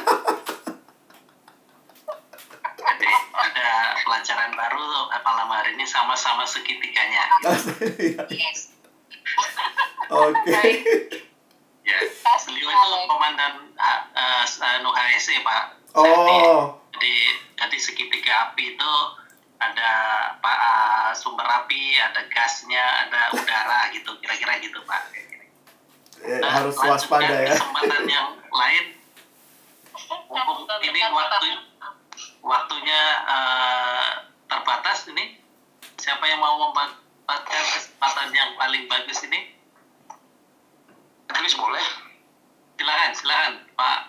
Jadi ada pelajaran baru malam hari ini sama-sama segitiganya. Yes. Oke. Ya, Kasih beliau itu komandan uh, uh, anu HSE Pak. Oh. Jadi, jadi segitiga api itu ada pak uh, sumber api, ada gasnya, ada udara gitu, kira-kira gitu Pak. Eh, Nah, harus waspada ya. Kesempatan yang lain, ini waktu waktunya uh, terbatas ini. Siapa yang mau memanfaatkan kesempatan yang paling bagus ini? Chris boleh? silakan silakan Pak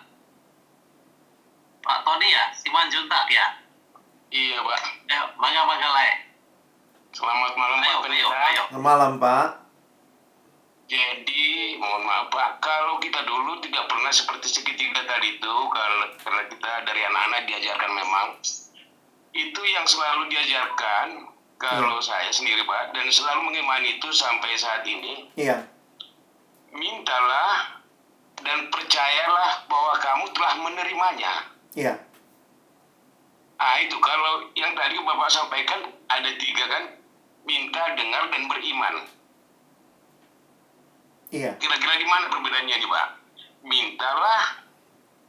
Pak Tony ya Siman Juntak ya Iya Pak. ayo mangga mangga lae Selamat malam ayo Pak ayo Pendeta. ayo Malam, Pak. Jadi mohon maaf Pak, kalau kita dulu tidak pernah seperti segitiga tadi itu, karena, karena kita dari anak-anak diajarkan memang itu yang selalu diajarkan kalau saya sendiri Pak dan selalu mengimani itu sampai saat ini Iya. mintalah dan percayalah bahwa kamu telah menerimanya. Iya. Ah itu kalau yang tadi Bapak sampaikan ada tiga kan, minta, dengar, dan beriman. Iya. Kira-kira di mana perbedaannya nih Pak? Mintalah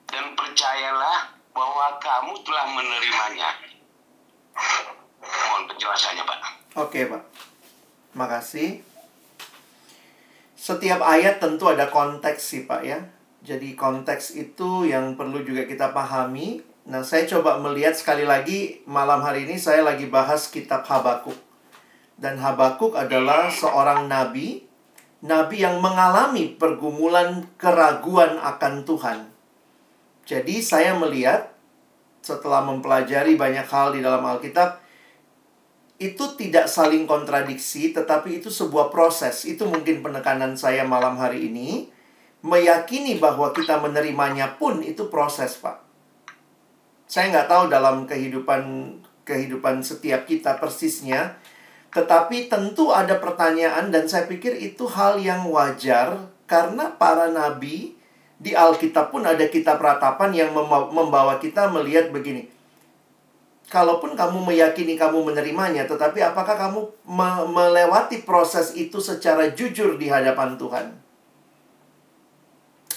dan percayalah bahwa kamu telah menerimanya. Mohon penjelasannya Pak. Oke, Pak. Makasih. Setiap ayat tentu ada konteks sih, Pak ya. Jadi konteks itu yang perlu juga kita pahami. Nah, saya coba melihat sekali lagi malam hari ini saya lagi bahas kitab Habakuk. Dan Habakuk adalah seorang nabi, nabi yang mengalami pergumulan keraguan akan Tuhan. Jadi saya melihat setelah mempelajari banyak hal di dalam Alkitab, itu tidak saling kontradiksi, tetapi itu sebuah proses. Itu mungkin penekanan saya malam hari ini. Meyakini bahwa kita menerimanya pun itu proses, Pak. Saya nggak tahu dalam kehidupan kehidupan setiap kita persisnya, tetapi tentu ada pertanyaan dan saya pikir itu hal yang wajar karena para nabi di Alkitab pun ada kitab ratapan yang membawa- kita melihat begini kalaupun kamu meyakini kamu menerimanya, tetapi apakah kamu me- melewati proses itu secara jujur di hadapan Tuhan?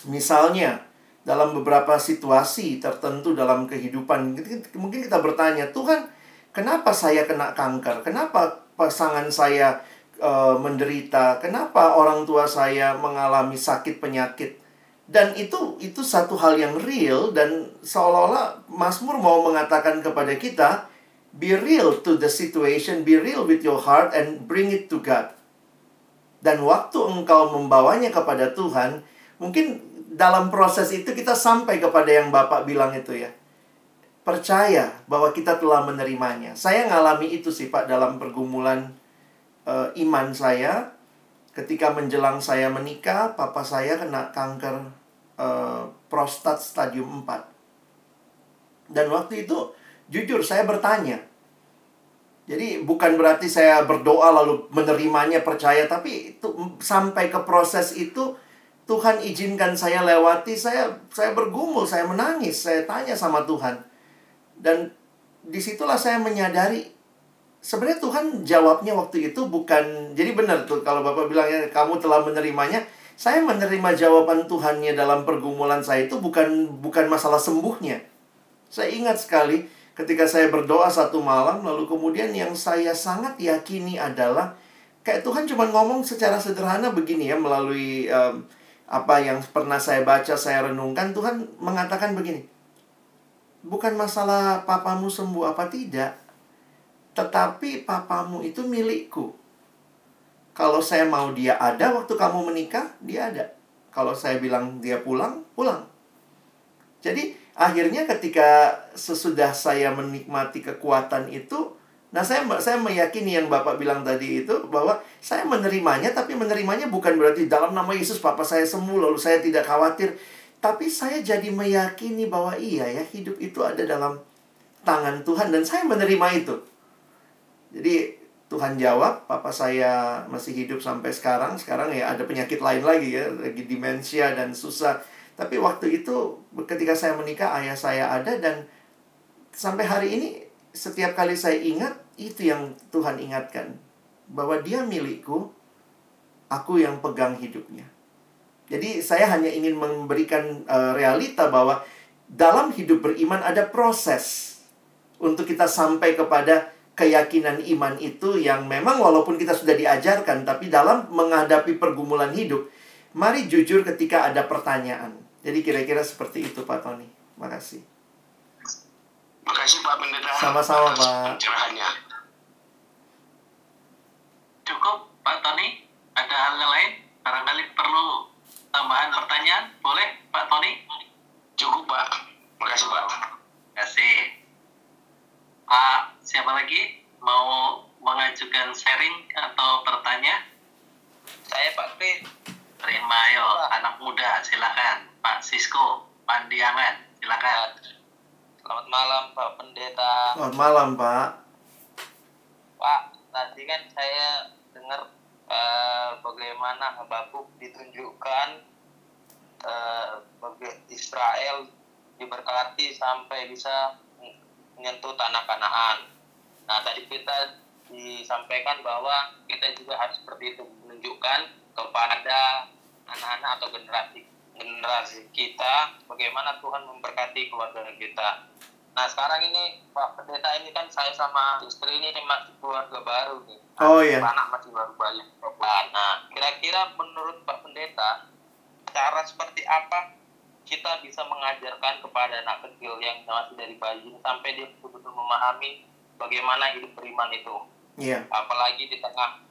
Misalnya, dalam beberapa situasi tertentu dalam kehidupan, mungkin kita bertanya, Tuhan, kenapa saya kena kanker? Kenapa pasangan saya eh, menderita? Kenapa orang tua saya mengalami sakit penyakit? Dan itu itu satu hal yang real dan seolah-olah Mazmur mau mengatakan kepada kita, be real to the situation, be real with your heart and bring it to God. Dan waktu engkau membawanya kepada Tuhan, mungkin dalam proses itu kita sampai kepada yang Bapak bilang itu ya. Percaya bahwa kita telah menerimanya. Saya ngalami itu sih Pak dalam pergumulan eh, iman saya ketika menjelang saya menikah, papa saya kena kanker eh, prostat stadium 4. Dan waktu itu jujur saya bertanya. Jadi bukan berarti saya berdoa lalu menerimanya percaya, tapi itu sampai ke proses itu Tuhan izinkan saya lewati, saya saya bergumul, saya menangis, saya tanya sama Tuhan. Dan di situlah saya menyadari sebenarnya Tuhan jawabnya waktu itu bukan jadi benar tuh kalau Bapak bilangnya kamu telah menerimanya saya menerima jawaban Tuhannya dalam pergumulan saya itu bukan bukan masalah sembuhnya saya ingat sekali ketika saya berdoa satu malam lalu kemudian yang saya sangat yakini adalah kayak Tuhan cuma ngomong secara sederhana begini ya melalui em, apa yang pernah saya baca saya renungkan Tuhan mengatakan begini bukan masalah papamu sembuh apa tidak tetapi papamu itu milikku. Kalau saya mau dia ada waktu kamu menikah, dia ada. Kalau saya bilang dia pulang, pulang. Jadi akhirnya ketika sesudah saya menikmati kekuatan itu, nah saya saya meyakini yang Bapak bilang tadi itu bahwa saya menerimanya tapi menerimanya bukan berarti dalam nama Yesus papa saya sembuh lalu saya tidak khawatir. Tapi saya jadi meyakini bahwa iya ya, hidup itu ada dalam tangan Tuhan dan saya menerima itu. Jadi Tuhan jawab, papa saya masih hidup sampai sekarang. Sekarang ya ada penyakit lain lagi ya, lagi demensia dan susah. Tapi waktu itu ketika saya menikah, ayah saya ada dan sampai hari ini setiap kali saya ingat itu yang Tuhan ingatkan bahwa dia milikku, aku yang pegang hidupnya. Jadi saya hanya ingin memberikan uh, realita bahwa dalam hidup beriman ada proses untuk kita sampai kepada keyakinan iman itu yang memang walaupun kita sudah diajarkan tapi dalam menghadapi pergumulan hidup mari jujur ketika ada pertanyaan. Jadi kira-kira seperti itu Pak Tony. Makasih. Makasih Pak Pendeta. Sama-sama Pak. Pencerahannya. Cukup Pak Tony? Ada hal yang lain? Barangkali perlu tambahan pertanyaan? Boleh Pak Tony? Cukup Pak. Makasih Pak. Terima kasih. Pak, siapa lagi mau mengajukan sharing atau bertanya? Saya Pak Tri. Terima yo, anak muda silakan. Pak Sisko, Pandiangan, silakan. Selamat malam Pak Pendeta. Selamat malam Pak. Pak, tadi kan saya dengar uh, bagaimana Habakuk ditunjukkan uh, Israel diberkati sampai bisa menyentuh tanah Kanaan. Nah, tadi kita disampaikan bahwa kita juga harus seperti itu menunjukkan kepada anak-anak atau generasi generasi kita bagaimana Tuhan memberkati keluarga kita. Nah sekarang ini Pak Pendeta ini kan saya sama istri ini masih keluarga baru nih. Oh iya. Anak masih baru banyak. Nah kira-kira menurut Pak Pendeta cara seperti apa kita bisa mengajarkan kepada anak kecil yang masih dari bayi sampai dia betul-betul memahami bagaimana hidup beriman itu. Iya. Yeah. Apalagi di tengah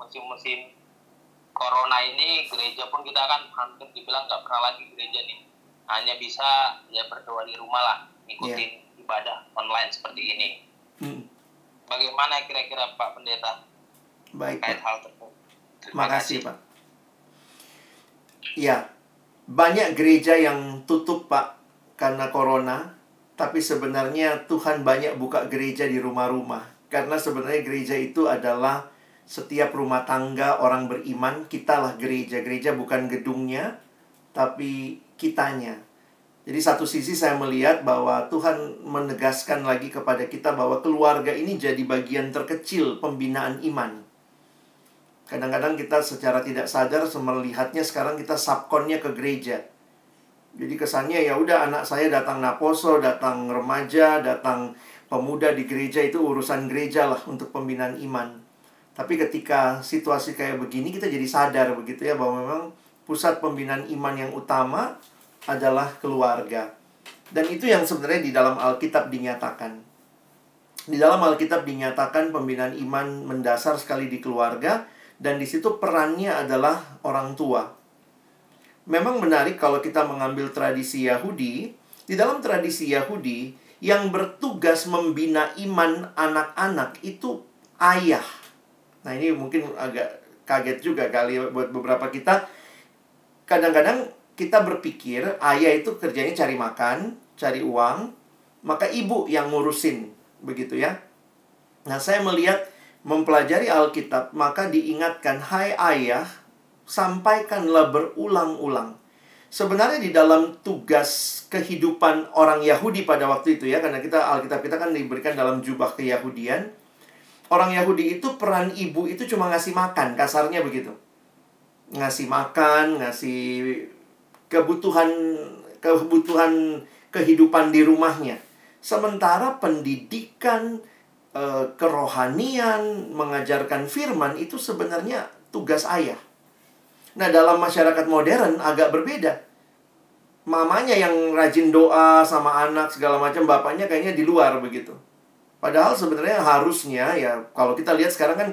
musim-musim corona ini gereja pun kita kan hampir dibilang nggak pernah lagi gereja nih. Hanya bisa ya berdoa di rumah lah, ikutin yeah ibadah online seperti ini. Hmm. Bagaimana kira-kira Pak Pendeta? Baik. Terkait hal tersebut. Terima kasih, Pak. Ya, banyak gereja yang tutup, Pak, karena corona. Tapi sebenarnya Tuhan banyak buka gereja di rumah-rumah. Karena sebenarnya gereja itu adalah setiap rumah tangga orang beriman, kitalah gereja. Gereja bukan gedungnya, tapi kitanya. Jadi satu sisi saya melihat bahwa Tuhan menegaskan lagi kepada kita bahwa keluarga ini jadi bagian terkecil pembinaan iman. Kadang-kadang kita secara tidak sadar melihatnya sekarang kita subkonnya ke gereja. Jadi kesannya ya udah anak saya datang naposo, datang remaja, datang pemuda di gereja itu urusan gereja lah untuk pembinaan iman. Tapi ketika situasi kayak begini kita jadi sadar begitu ya bahwa memang pusat pembinaan iman yang utama adalah keluarga. Dan itu yang sebenarnya di dalam Alkitab dinyatakan. Di dalam Alkitab dinyatakan pembinaan iman mendasar sekali di keluarga dan di situ perannya adalah orang tua. Memang menarik kalau kita mengambil tradisi Yahudi, di dalam tradisi Yahudi yang bertugas membina iman anak-anak itu ayah. Nah, ini mungkin agak kaget juga kali buat beberapa kita. Kadang-kadang kita berpikir ayah itu kerjanya cari makan, cari uang, maka ibu yang ngurusin, begitu ya. Nah, saya melihat mempelajari Alkitab, maka diingatkan, "Hai ayah, sampaikanlah berulang-ulang." Sebenarnya di dalam tugas kehidupan orang Yahudi pada waktu itu ya, karena kita Alkitab kita kan diberikan dalam jubah keyahudian. Orang Yahudi itu peran ibu itu cuma ngasih makan, kasarnya begitu. Ngasih makan, ngasih kebutuhan kebutuhan kehidupan di rumahnya. Sementara pendidikan e, kerohanian, mengajarkan firman itu sebenarnya tugas ayah. Nah, dalam masyarakat modern agak berbeda. Mamanya yang rajin doa sama anak segala macam, bapaknya kayaknya di luar begitu. Padahal sebenarnya harusnya ya kalau kita lihat sekarang kan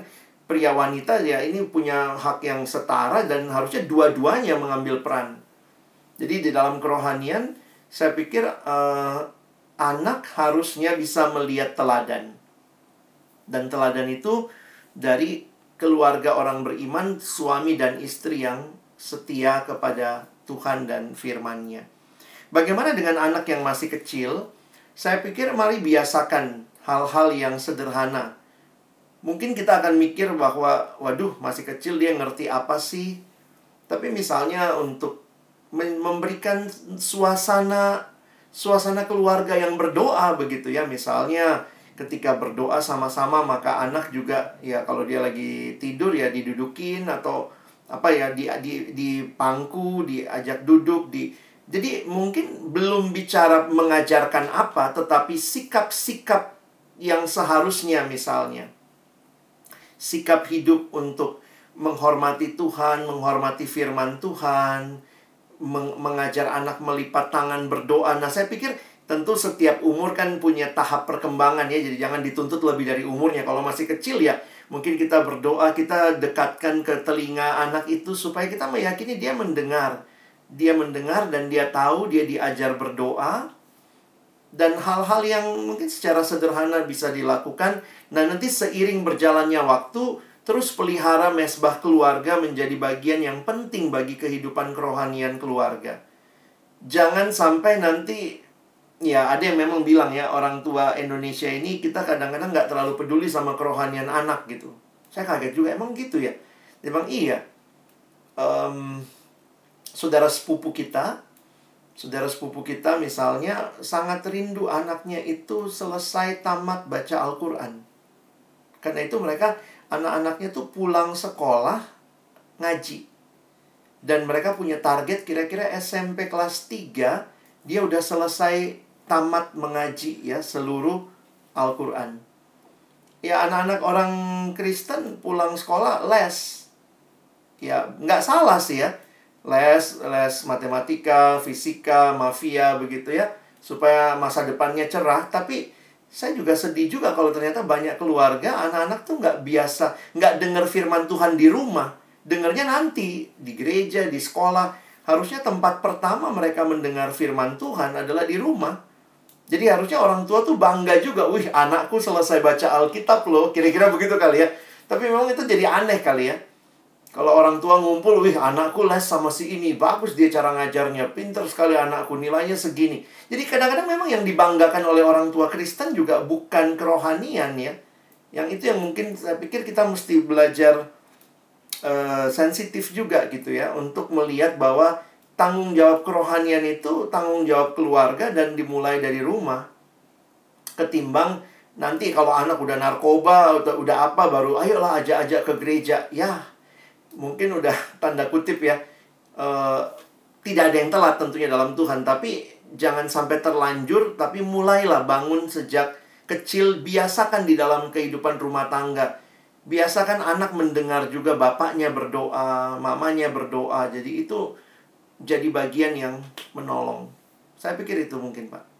pria wanita ya ini punya hak yang setara dan harusnya dua-duanya mengambil peran jadi di dalam kerohanian saya pikir uh, anak harusnya bisa melihat teladan. Dan teladan itu dari keluarga orang beriman, suami dan istri yang setia kepada Tuhan dan firman-Nya. Bagaimana dengan anak yang masih kecil? Saya pikir mari biasakan hal-hal yang sederhana. Mungkin kita akan mikir bahwa, waduh, masih kecil dia ngerti apa sih? Tapi misalnya untuk memberikan suasana suasana keluarga yang berdoa begitu ya, misalnya ketika berdoa sama-sama maka anak juga ya kalau dia lagi tidur ya didudukin atau apa ya di di di pangku diajak duduk di jadi mungkin belum bicara mengajarkan apa tetapi sikap-sikap yang seharusnya misalnya. Sikap hidup untuk menghormati Tuhan, menghormati firman Tuhan, meng mengajar anak melipat tangan berdoa. Nah, saya pikir tentu setiap umur kan punya tahap perkembangan ya. Jadi jangan dituntut lebih dari umurnya. Kalau masih kecil ya mungkin kita berdoa kita dekatkan ke telinga anak itu supaya kita meyakini dia mendengar. Dia mendengar dan dia tahu dia diajar berdoa. Dan hal-hal yang mungkin secara sederhana bisa dilakukan. Dan nanti seiring berjalannya waktu terus pelihara mesbah keluarga menjadi bagian yang penting bagi kehidupan kerohanian keluarga jangan sampai nanti ya ada yang memang bilang ya orang tua Indonesia ini kita kadang-kadang nggak terlalu peduli sama kerohanian anak gitu. Saya kaget juga emang gitu ya. Emang iya. Um, saudara sepupu kita, saudara sepupu kita misalnya sangat rindu anaknya itu selesai tamat baca Al-Quran. Karena itu mereka anak-anaknya tuh pulang sekolah ngaji. Dan mereka punya target kira-kira SMP kelas 3 dia udah selesai tamat mengaji ya seluruh Al-Quran. Ya anak-anak orang Kristen pulang sekolah les. Ya nggak salah sih ya. Les, les matematika, fisika, mafia begitu ya. Supaya masa depannya cerah. Tapi saya juga sedih juga kalau ternyata banyak keluarga anak-anak tuh nggak biasa, nggak dengar firman Tuhan di rumah. Dengarnya nanti di gereja, di sekolah. Harusnya tempat pertama mereka mendengar firman Tuhan adalah di rumah. Jadi harusnya orang tua tuh bangga juga, wih anakku selesai baca Alkitab loh, kira-kira begitu kali ya. Tapi memang itu jadi aneh kali ya. Kalau orang tua ngumpul, wih anakku les sama si ini, bagus dia cara ngajarnya, pinter sekali anakku, nilainya segini. Jadi kadang-kadang memang yang dibanggakan oleh orang tua Kristen juga bukan kerohanian ya. Yang itu yang mungkin saya pikir kita mesti belajar uh, sensitif juga gitu ya, untuk melihat bahwa tanggung jawab kerohanian itu tanggung jawab keluarga dan dimulai dari rumah. Ketimbang nanti kalau anak udah narkoba atau udah apa baru ayolah ajak-ajak ke gereja. Ya, mungkin udah tanda kutip ya. Uh, tidak ada yang telat tentunya dalam Tuhan, tapi jangan sampai terlanjur tapi mulailah bangun sejak kecil biasakan di dalam kehidupan rumah tangga. Biasakan anak mendengar juga bapaknya berdoa, mamanya berdoa. Jadi itu jadi bagian yang menolong. Saya pikir itu mungkin, Pak.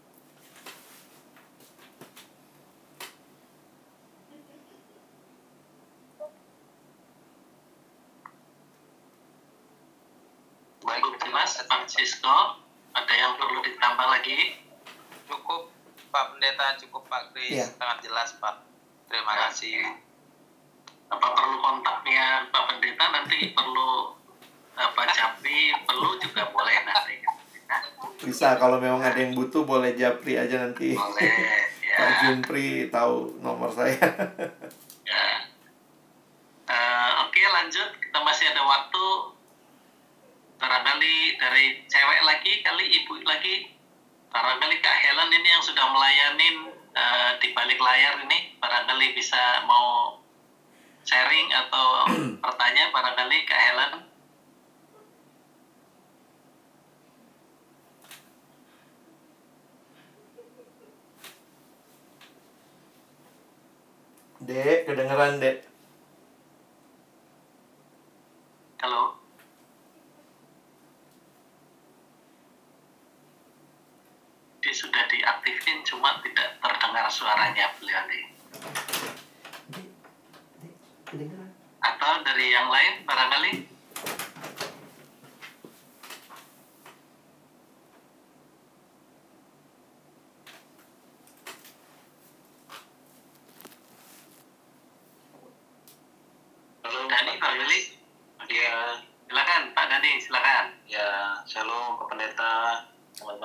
Baik, Mas Francisco, ada yang perlu ditambah lagi? Cukup, Pak Pendeta, cukup Pak Kris, ya. sangat jelas Pak. Terima ya. kasih. Apa perlu kontaknya Pak Pendeta nanti perlu apa Japri perlu juga boleh nanti bisa kalau memang ada yang butuh boleh Japri aja nanti boleh ya. Pak Junpri tahu nomor saya ya. uh, oke lanjut kita masih ada waktu barangkali dari cewek lagi kali ibu lagi barangkali Kak Helen ini yang sudah melayani uh, di balik layar ini barangkali bisa mau sharing atau bertanya barangkali Kak Helen Dek, kedengeran, Dek. Halo. Dia sudah diaktifin, cuma tidak terdengar suaranya beliau nih. Atau dari yang lain barangkali?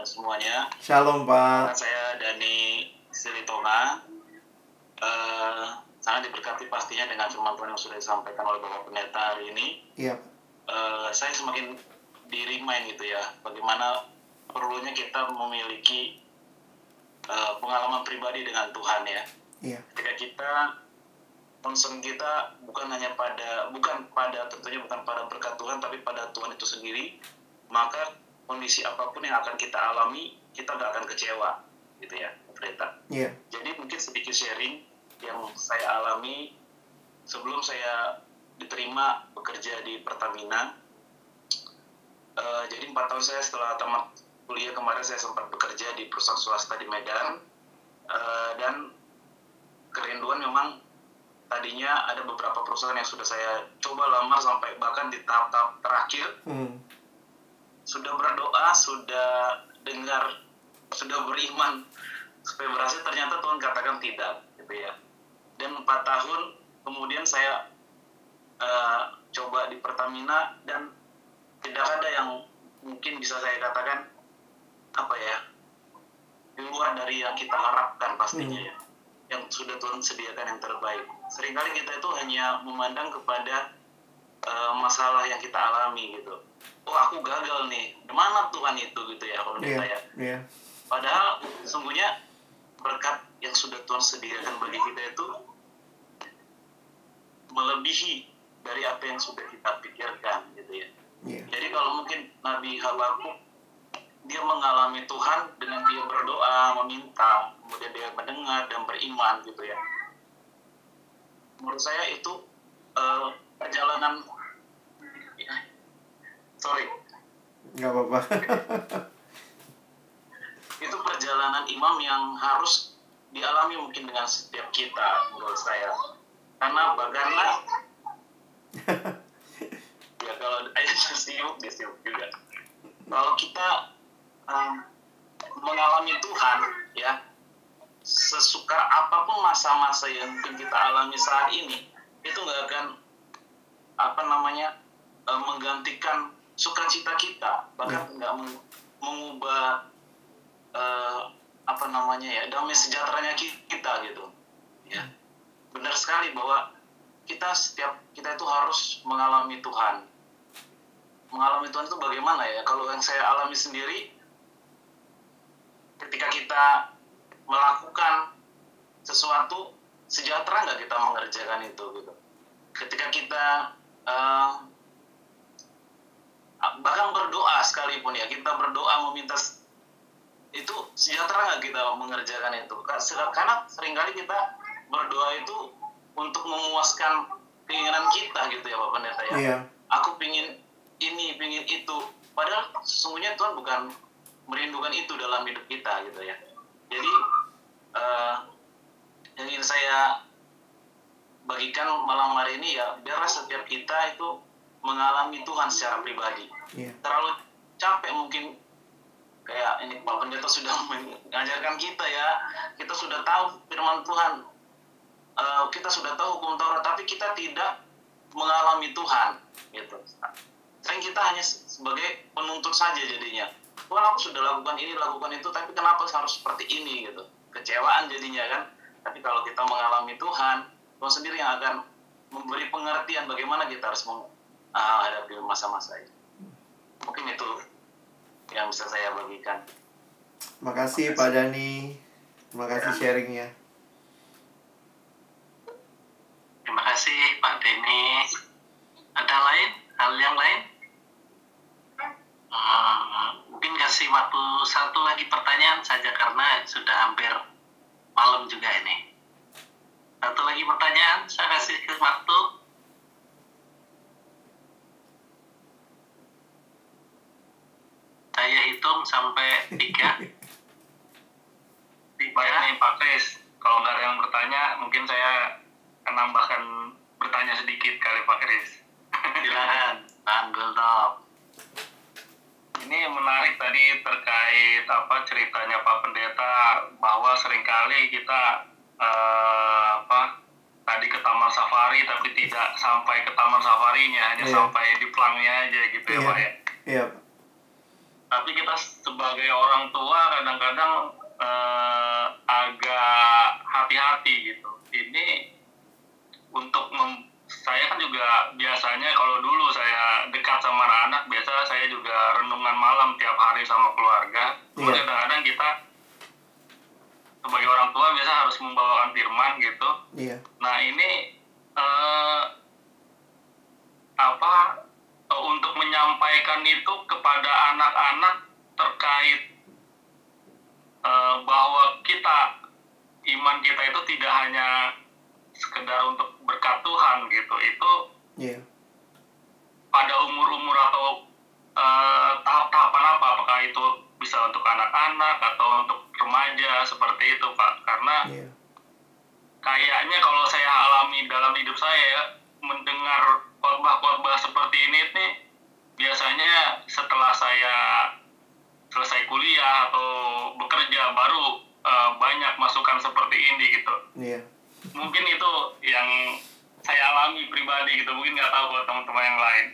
Semua Shalom Pak. Saya Dani Silitonga. Uh, sangat diberkati pastinya dengan firman Tuhan yang sudah disampaikan oleh Bapak Pendeta hari ini. Iya. Uh, saya semakin dirimain gitu ya, bagaimana perlunya kita memiliki uh, pengalaman pribadi dengan Tuhan ya. Iya. Ketika kita concern kita bukan hanya pada bukan pada tentunya bukan pada berkat Tuhan tapi pada Tuhan itu sendiri maka kondisi apa pun yang akan kita alami kita nggak akan kecewa gitu ya pendeta yeah. jadi mungkin sedikit sharing yang saya alami sebelum saya diterima bekerja di Pertamina uh, jadi empat tahun saya setelah tamat kuliah kemarin saya sempat bekerja di perusahaan swasta di Medan uh, dan kerinduan memang tadinya ada beberapa perusahaan yang sudah saya coba lamar sampai bahkan di tahap-tahap terakhir hmm. Sudah berdoa sudah dengar sudah beriman supaya berhasil ternyata Tuhan katakan tidak gitu ya dan empat tahun kemudian saya uh, coba di Pertamina dan tidak ada yang mungkin bisa saya katakan apa ya di luar dari yang kita harapkan pastinya hmm. ya yang sudah Tuhan sediakan yang terbaik. Seringkali kita itu hanya memandang kepada uh, masalah yang kita alami gitu. Oh aku gagal nih, di mana Tuhan itu gitu ya kalau yeah, saya. Yeah. Padahal sungguhnya berkat yang sudah Tuhan sediakan bagi kita itu melebihi dari apa yang sudah kita pikirkan gitu ya. Yeah. Jadi kalau mungkin Nabi Habakuk dia mengalami Tuhan dengan dia berdoa, meminta, kemudian dia mendengar dan beriman gitu ya. Menurut saya itu uh, perjalanan sorry. Nggak apa-apa. Itu perjalanan imam yang harus dialami mungkin dengan setiap kita menurut saya. Karena bagaimana ya kalau ayatnya siuk dia siuk juga. Kalau kita um, mengalami Tuhan ya sesuka apa pun masa-masa yang mungkin kita alami saat ini itu nggak akan apa namanya uh, menggantikan sukacita kita bahkan ya. nggak yeah. mengubah uh, apa namanya ya damai sejahteranya kita gitu. Ya. Benar sekali bahwa kita setiap kita itu harus mengalami Tuhan. Mengalami Tuhan itu bagaimana ya? Kalau yang saya alami sendiri ketika kita melakukan sesuatu sejahtera nggak kita mengerjakan itu gitu. Ketika kita uh, bahkan berdoa sekalipun ya kita berdoa meminta itu sejahtera nggak kita mengerjakan itu? Karena sering kali kita berdoa itu untuk memuaskan keinginan kita gitu ya Pak Pendeta ya. Yeah. aku pingin ini pingin itu. Padahal sesungguhnya Tuhan bukan merindukan itu dalam hidup kita gitu ya. Jadi uh, yang ingin saya bagikan malam hari ini ya biarlah setiap kita itu mengalami Tuhan secara pribadi. Yeah. terlalu capek mungkin. Kayak ini Pak Pendeta sudah mengajarkan kita ya. Kita sudah tahu firman Tuhan. Uh, kita sudah tahu hukum Taurat tapi kita tidak mengalami Tuhan gitu. Sering kita hanya sebagai penuntut saja jadinya. Tuhan aku sudah lakukan ini lakukan itu tapi kenapa harus seperti ini gitu? Kecewaan jadinya kan? Tapi kalau kita mengalami Tuhan Tuhan sendiri yang akan memberi pengertian bagaimana kita harus menghadapi masa-masa itu mungkin itu yang bisa saya bagikan. Makasih Pak Dani terima kasih ya. sharingnya. Terima kasih Pak Deni ada lain? Hal yang lain? Uh, mungkin kasih waktu satu lagi pertanyaan saja karena sudah hampir malam juga ini. Satu lagi pertanyaan, saya kasih ke waktu. Saya hitung sampai tiga. tiga. Nih Pak Kris, kalau nggak ada yang bertanya, mungkin saya akan nambahkan bertanya sedikit kali Pak Kris. Silakan, tanggul top ini menarik tadi terkait apa ceritanya Pak Pendeta bahwa sering kali kita uh, apa tadi ke taman safari tapi tidak sampai ke taman safarinya hanya yeah. sampai di pelangnya aja gitu yeah. ya Pak ya. Iya. Tapi kita sebagai orang tua kadang-kadang uh, agak hati-hati gitu ini untuk mem saya kan juga biasanya kalau dulu saya dekat sama anak-anak biasa saya juga renungan malam tiap hari sama keluarga yeah. kadang-kadang kita sebagai orang tua biasa harus membawakan firman gitu yeah. nah ini uh, apa untuk menyampaikan itu kepada anak-anak terkait uh, bahwa kita iman kita itu tidak hanya sekedar untuk berkat Tuhan gitu itu yeah. pada umur-umur atau uh, tahap-tahapan apa apakah itu bisa untuk anak-anak atau untuk remaja seperti itu pak karena yeah. kayaknya kalau saya alami dalam hidup saya ya mendengar khotbah-khotbah seperti ini nih biasanya setelah saya selesai kuliah atau bekerja baru uh, banyak masukan seperti ini gitu. Yeah. Mungkin itu yang saya alami pribadi gitu. Mungkin nggak tahu buat teman-teman yang lain.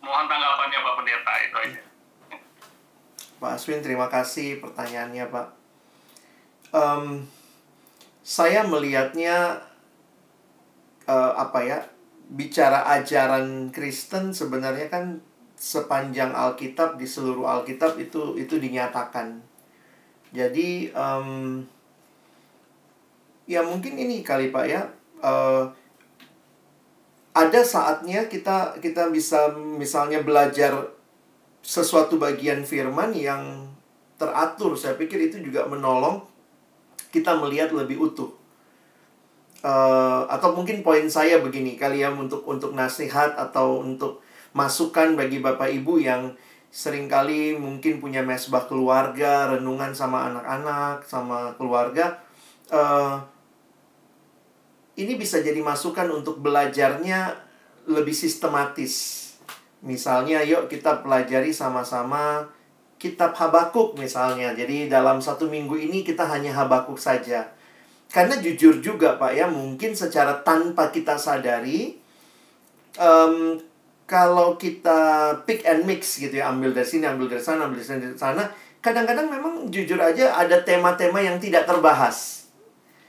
Mohon tanggapannya Pak Pendeta itu aja. Pak Aswin terima kasih pertanyaannya Pak. Um, saya melihatnya uh, apa ya bicara ajaran Kristen sebenarnya kan sepanjang Alkitab di seluruh Alkitab itu itu dinyatakan. Jadi um, ya mungkin ini kali Pak ya uh, ada saatnya kita kita bisa misalnya belajar sesuatu bagian firman yang teratur. Saya pikir itu juga menolong kita melihat lebih utuh uh, atau mungkin poin saya begini kali ya untuk untuk nasihat atau untuk masukan bagi bapak ibu yang sering kali mungkin punya mesbah keluarga renungan sama anak-anak sama keluarga uh, ini bisa jadi masukan untuk belajarnya lebih sistematis. Misalnya yuk kita pelajari sama-sama kitab Habakuk misalnya. Jadi dalam satu minggu ini kita hanya Habakuk saja karena jujur juga Pak ya, mungkin secara tanpa kita sadari, um, kalau kita pick and mix gitu ya, ambil dari sini, ambil dari sana, ambil dari sana, kadang-kadang memang jujur aja ada tema-tema yang tidak terbahas.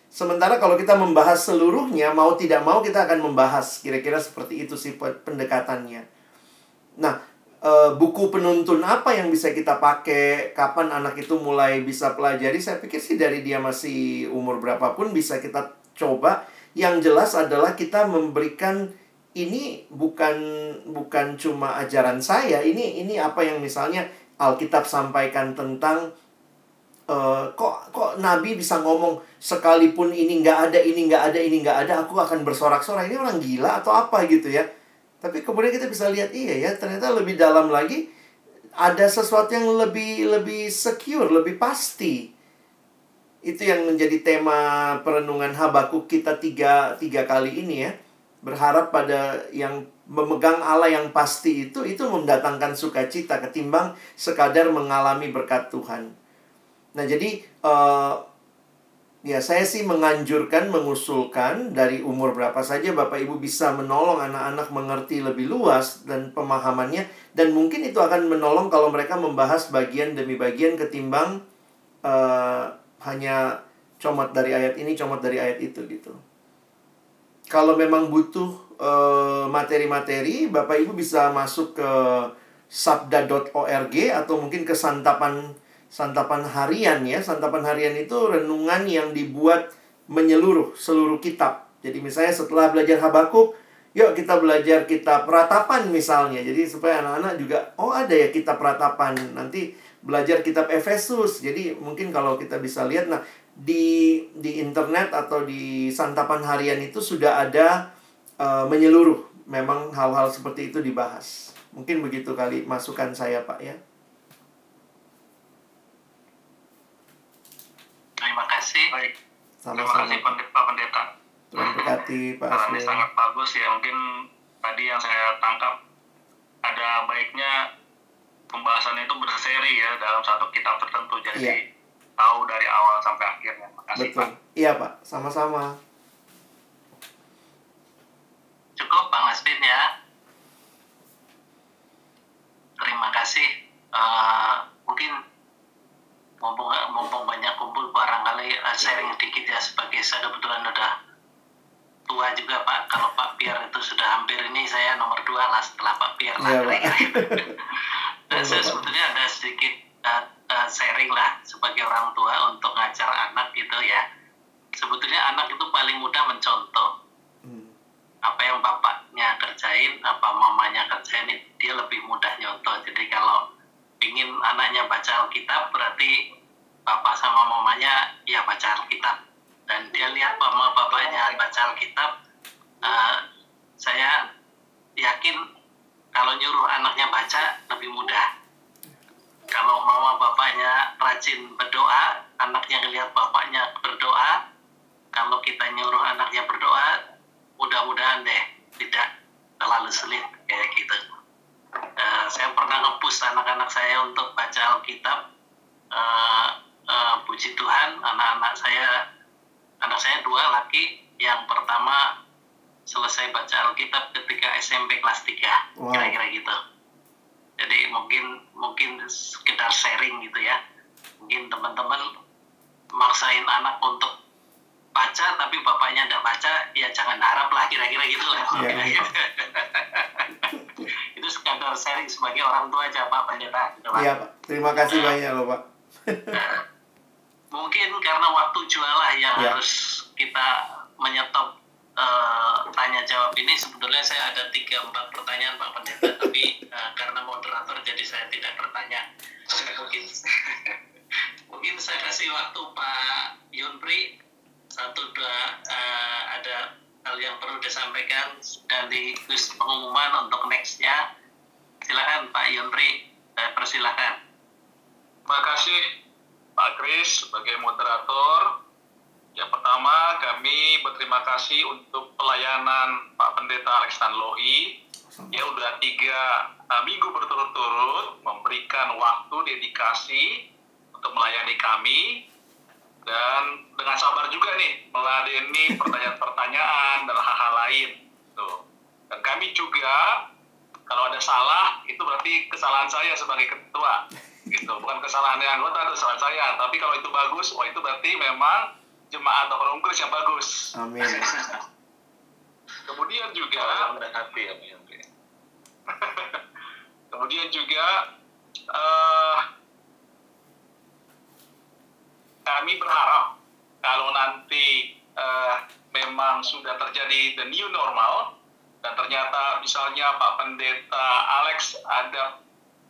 Sementara kalau kita membahas seluruhnya, mau tidak mau kita akan membahas. Kira-kira seperti itu sih pendekatannya. Nah, uh, buku penuntun apa yang bisa kita pakai, kapan anak itu mulai bisa pelajari, saya pikir sih dari dia masih umur berapapun bisa kita coba. Yang jelas adalah kita memberikan ini bukan bukan cuma ajaran saya, ini ini apa yang misalnya Alkitab sampaikan tentang uh, kok kok Nabi bisa ngomong sekalipun ini nggak ada, ini nggak ada, ini nggak ada, aku akan bersorak-sorai. Ini orang gila atau apa gitu ya? Tapi kemudian kita bisa lihat iya ya, ternyata lebih dalam lagi ada sesuatu yang lebih lebih secure, lebih pasti. Itu yang menjadi tema perenungan Habakuk kita tiga, tiga kali ini ya. Berharap pada yang memegang Allah yang pasti itu, itu mendatangkan sukacita ketimbang sekadar mengalami berkat Tuhan. Nah jadi uh, Ya, saya sih menganjurkan, mengusulkan dari umur berapa saja Bapak Ibu bisa menolong anak-anak mengerti lebih luas dan pemahamannya dan mungkin itu akan menolong kalau mereka membahas bagian demi bagian ketimbang uh, hanya comot dari ayat ini, comot dari ayat itu gitu. Kalau memang butuh materi materi-materi, Bapak Ibu bisa masuk ke sabda.org atau mungkin ke santapan santapan harian ya. Santapan harian itu renungan yang dibuat menyeluruh seluruh kitab. Jadi misalnya setelah belajar Habakuk, yuk kita belajar kitab ratapan misalnya. Jadi supaya anak-anak juga oh ada ya kitab ratapan. Nanti belajar kitab Efesus. Jadi mungkin kalau kita bisa lihat nah di di internet atau di santapan harian itu sudah ada uh, menyeluruh. Memang hal-hal seperti itu dibahas. Mungkin begitu kali masukan saya, Pak ya. Terima kasih. Baik. Sama-sama. Terima kasih Pak Pendeta. Tuhan berkati Pak Karena sangat bagus ya. Mungkin tadi yang saya tangkap ada baiknya pembahasan itu berseri ya dalam satu kitab tertentu. Jadi iya. tahu dari awal sampai akhirnya. Makasih Betul. Pak. Iya Pak, sama-sama. Cukup Bang Asbin ya. Terima kasih. Uh, mulai uh, sharing sedikit ya sebagai saya kebetulan udah tua juga Pak. Kalau Pak Pier itu sudah hampir ini saya nomor dua lah setelah Pak Pier lah Iya, kira-kira. Dan Iya, saya sebetulnya ada sedikit uh, uh, sharing lah sebagai orang tua untuk ngajar anak gitu ya. Sebetulnya anak itu paling mudah mencontoh Hmm. apa yang bapaknya kerjain, apa mamanya kerjain, dia lebih mudah nyontoh. Jadi anaknya baca Alkitab, berarti bapak sama mamanya ya baca Alkitab. Dan dia lihat mama bapaknya baca Alkitab, eh, saya yakin kalau nyuruh anaknya baca lebih mudah. Kalau mama bapaknya rajin berdoa, anaknya ngelihat bapaknya berdoa, kalau kita nyuruh anaknya berdoa, mudah-mudahan deh tidak terlalu sulit kayak gitu. Eh, saya pernah nge-push anak-anak saya untuk baca Alkitab. Eh, eh, puji Tuhan, anak-anak saya, anak saya dua laki. Yang pertama selesai baca Alkitab ketika SMP kelas 3, Wow. kira-kira gitu. Jadi mungkin mungkin sekedar sharing gitu ya. Mungkin teman-teman maksain anak untuk baca tapi bapaknya tidak baca ya jangan harap lah kira-kira gitu lah Iya. itu sekadar sharing sebagai orang tua aja pak pendeta gitu, Pak. Iya, Pak. Terima kasih banyak loh, Pak. mungkin karena waktu jualah yang Ya. harus kita menyetop eh, tanya jawab ini sebetulnya saya ada tiga empat pertanyaan pak pendeta tapi eh, karena moderator jadi saya tidak bertanya mungkin mungkin saya kasih waktu pak Yunpri satu dua eh, ada hal yang perlu disampaikan sekaligus pengumuman untuk nextnya silakan Pak Yunpri saya persilahkan Terima kasih Pak Kris sebagai moderator. Yang pertama, kami berterima kasih untuk pelayanan Pak Pendeta Alex Tanlohi. Ya udah tiga uh, minggu berturut-turut memberikan waktu dedikasi untuk melayani kami dan dengan sabar juga nih meladeni pertanyaan-pertanyaan dan hal-hal lain. Tuh. Dan kami juga kalau ada salah itu berarti kesalahan saya sebagai ketua. Gitu. Bukan kesalahan yang anggota itu kesalahan saya. Tapi kalau itu bagus wah itu berarti memang jemaat atau orang yang bagus. Amin. kemudian juga hati ya kemudian juga eh, kami berharap kalau nanti eh, memang sudah terjadi the new normal dan ternyata misalnya Pak Pendeta Alex ada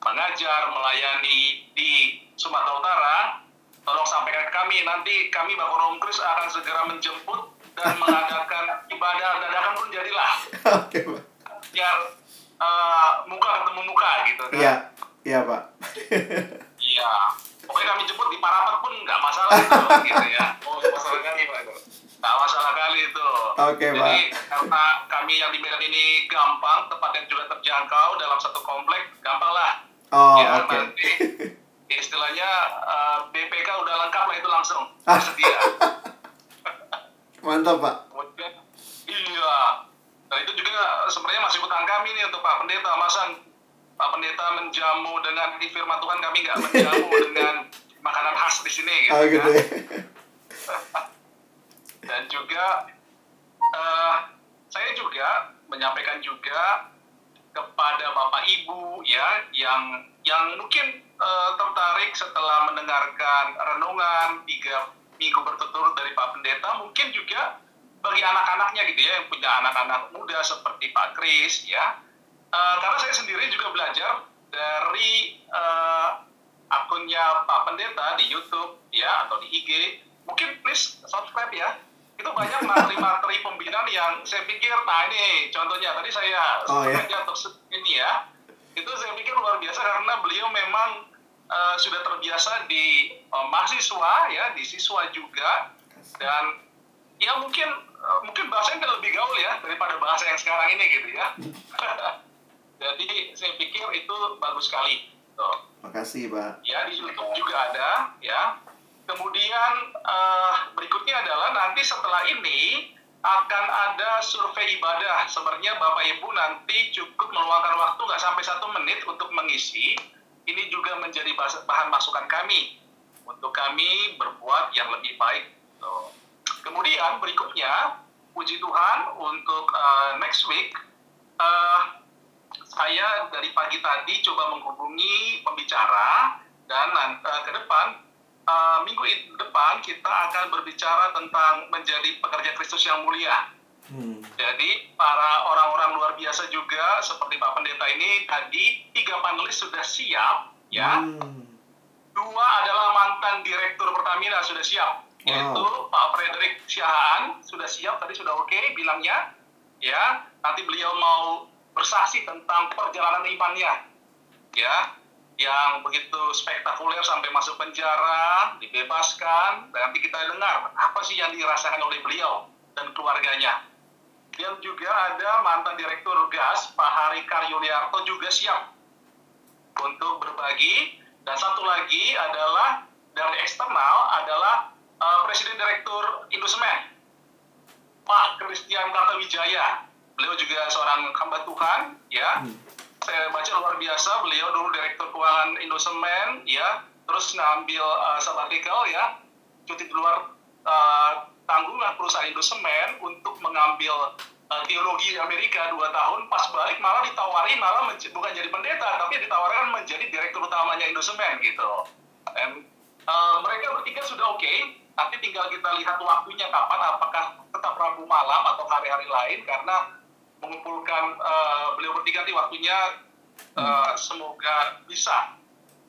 mengajar melayani di Sumatera Utara tolong sampaikan ke kami nanti kami Bapak Romo Kris akan segera menjemput dan mengadakan ibadah dadakan pun jadilah Oke, Pak. biar eh, muka ketemu muka gitu kan Iya, iya, Pak. Iya. Pokoknya kami jemput di Parapat pun nggak masalah itu, gitu ya. Oh, masalah kali Pak Nggak masalah kali itu. Oke, Jadi karena kami yang di Medan ini gampang, tempatnya juga terjangkau dalam satu komplek, gampang lah. Oh, ya, oke. nanti istilahnya eh, BPK udah lengkap lah itu langsung Ah. tersedia. Mantap, Pak. Kemudian, iya. Nah itu juga sebenarnya masih utang kami nih untuk Pak Pendeta. Masa Pak Pendeta menjamu dengan di firman Tuhan kami nggak menjamu dengan makanan khas di sini gitu, Oh, gitu kan. ya. Dan juga eh, saya juga menyampaikan juga kepada Bapak Ibu ya yang yang mungkin eh, tertarik setelah mendengarkan renungan tiga minggu berturut-turut dari Pak Pendeta mungkin juga bagi anak-anaknya gitu ya yang punya anak-anak muda seperti Pak Kris ya. Eh, karena saya sendiri juga belajar dari eh, akunnya Pak Pendeta di YouTube ya atau di IG mungkin please subscribe ya itu banyak materi-materi pembinaan yang saya pikir nah ini contohnya tadi saya Oh, ya. sengaja untuk ini ya. Itu saya pikir luar biasa karena beliau memang eh, sudah terbiasa di eh, mahasiswa ya di siswa juga. Dan ya mungkin eh, mungkin bahasanya lebih gaul ya daripada bahasa yang sekarang ini gitu ya. Jadi saya pikir itu bagus sekali. Tuh. Makasih, Pak. ya di YouTube juga ada ya kemudian eh, berikutnya adalah nanti setelah ini akan ada survei ibadah. Sebenarnya bapak ibu nanti cukup meluangkan waktu nggak sampai satu menit untuk mengisi. Ini juga menjadi bahan masukan kami. Untuk kami berbuat yang lebih baik. Kemudian berikutnya, puji Tuhan untuk uh, next week, uh, saya dari pagi tadi coba menghubungi pembicara dan uh, ke depan uh, minggu depan kita akan berbicara tentang menjadi pekerja Kristus yang mulia. Hmm. Jadi para orang-orang luar biasa juga seperti Pak Pendeta ini tadi tiga panelis sudah siap ya. Hmm. Dua adalah mantan direktur Pertamina sudah siap, wow. yaitu Pak Frederick Siahaan sudah siap tadi sudah oke okay, bilangnya ya. Nanti beliau mau bersaksi tentang perjalanan imannya ya yang begitu spektakuler sampai masuk penjara, dibebaskan, dan nanti kita dengar apa sih yang dirasakan oleh beliau dan keluarganya. Dan juga ada mantan direktur gas, Pak Hari Karyuliarto juga siap untuk berbagi. Dan satu lagi adalah dari eksternal adalah uh, Presiden Direktur Indosemen, Pak Christian Kartawijaya. Beliau juga seorang hamba Tuhan, ya. Hmm saya baca luar biasa beliau dulu direktur keuangan Indosemen ya. Terus ngambil uh, sabbatical ya. Cuti di luar uh, tanggungan perusahaan Indosemen untuk mengambil uh, teologi di Amerika dua tahun. Pas balik malah ditawarin malah bukan jadi pendeta tapi ditawarkan menjadi direktur utamanya Indosemen gitu. Dan uh, mereka bertiga sudah oke okay, tapi tinggal kita lihat waktunya kapan apakah tetap Rabu malam atau hari-hari lain karena mengumpulkan uh, beliau bertiga nanti waktunya uh, semoga bisa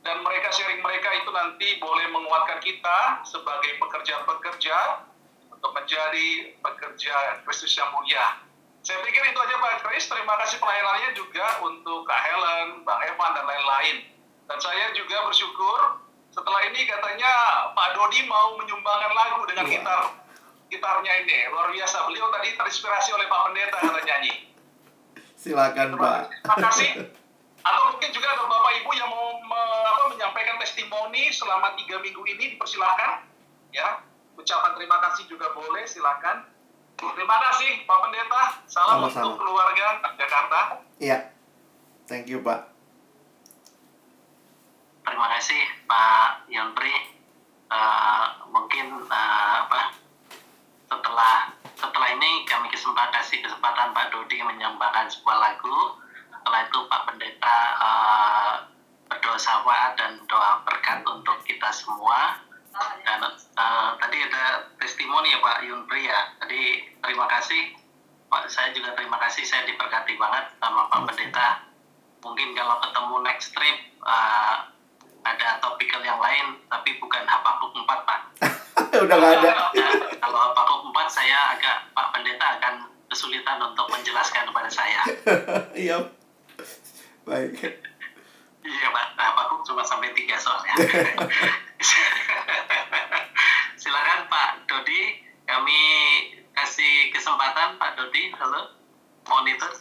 dan mereka sharing mereka itu nanti boleh menguatkan kita sebagai pekerja-pekerja untuk menjadi pekerja Kristus yang mulia. Saya pikir itu aja Pak Kris. Terima kasih pelayanannya juga untuk Kak Helen, Bang Evan, dan lain-lain. Dan saya juga bersyukur setelah ini katanya Pak Dodi mau menyumbangkan lagu dengan gitar gitarnya ini. Luar biasa. Beliau tadi terinspirasi oleh Pak Pendeta kata nyanyi. Silakan Pak. Terima kasih. Atau mungkin juga ada Bapak Ibu yang mau me, apa, menyampaikan testimoni selama tiga minggu ini dipersilahkan. Ya, ucapan terima kasih juga boleh, silakan. Terima kasih Pak Pendeta. Salam Sama-sama. untuk keluarga Jakarta. Iya. Thank you Pak. Terima kasih Pak Yontri. Uh, mungkin uh, apa setelah setelah ini kami kesempatan kesempatan Pak Dodi menyumbangkan sebuah lagu. Setelah itu Pak Pendeta uh, berdoa syafaat dan doa berkat untuk kita semua. Dan uh, tadi ada testimoni ya Pak Yunpri ya. Tadi terima kasih Pak. Saya juga terima kasih. Saya diberkati banget sama Pak Pendeta. Mungkin kalau ketemu next trip uh, ada topikal yang lain, tapi bukan Habakuk 4 Pak. Udah nggak ada. Kalau Habakuk 4 saya agak Pak Pendeta akan kesulitan untuk menjelaskan kepada saya. Iya. Baik. Iya Pak, Habakuk cuma sampai tiga soalnya. Silakan Pak Dodi, kami kasih kesempatan Pak Dodi, halo, monitor.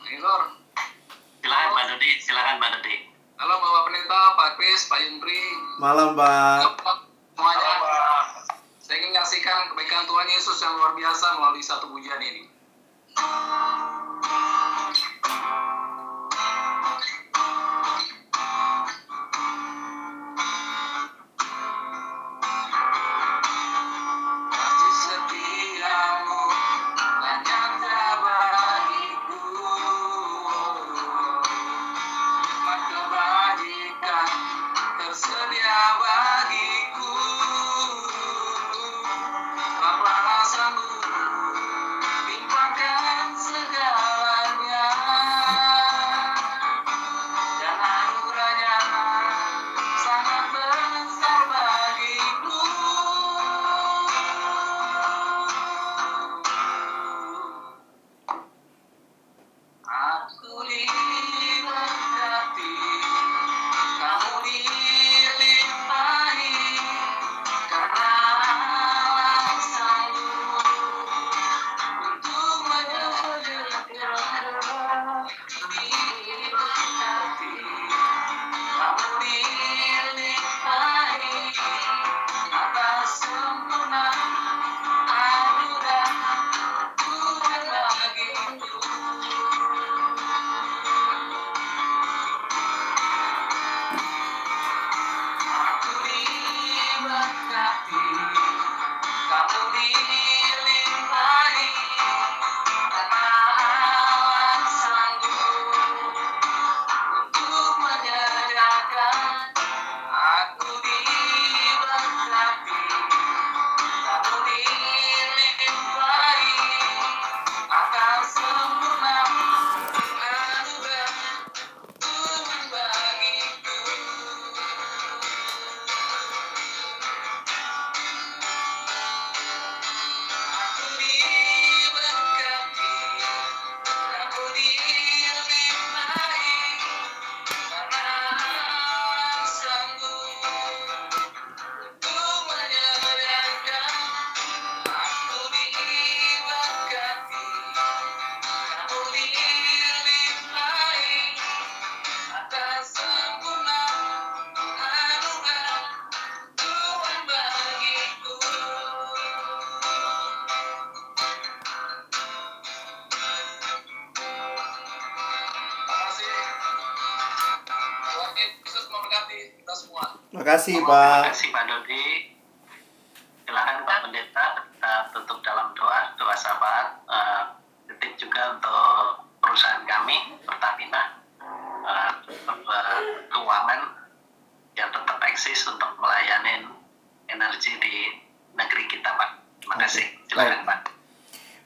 Monitor. Silakan Pak Dodi, silakan Pak Dodi. Halo Bapak Pendeta, Pak Kris, Pak Yundri. Malam Pak. Semuanya. Saya ingin menyaksikan kebaikan Tuhan Yesus yang luar biasa melalui satu pujian ini. Makasih Pak. Terima kasih Pak Dodi. Silakan Pak Pendeta kita tutup dalam doa doa sahabat. Uh, titip juga untuk perusahaan kami Pertamina uh, keuangan yang tetap eksis untuk melayani energi di negeri kita Pak. Terima kasih. Silakan Pak.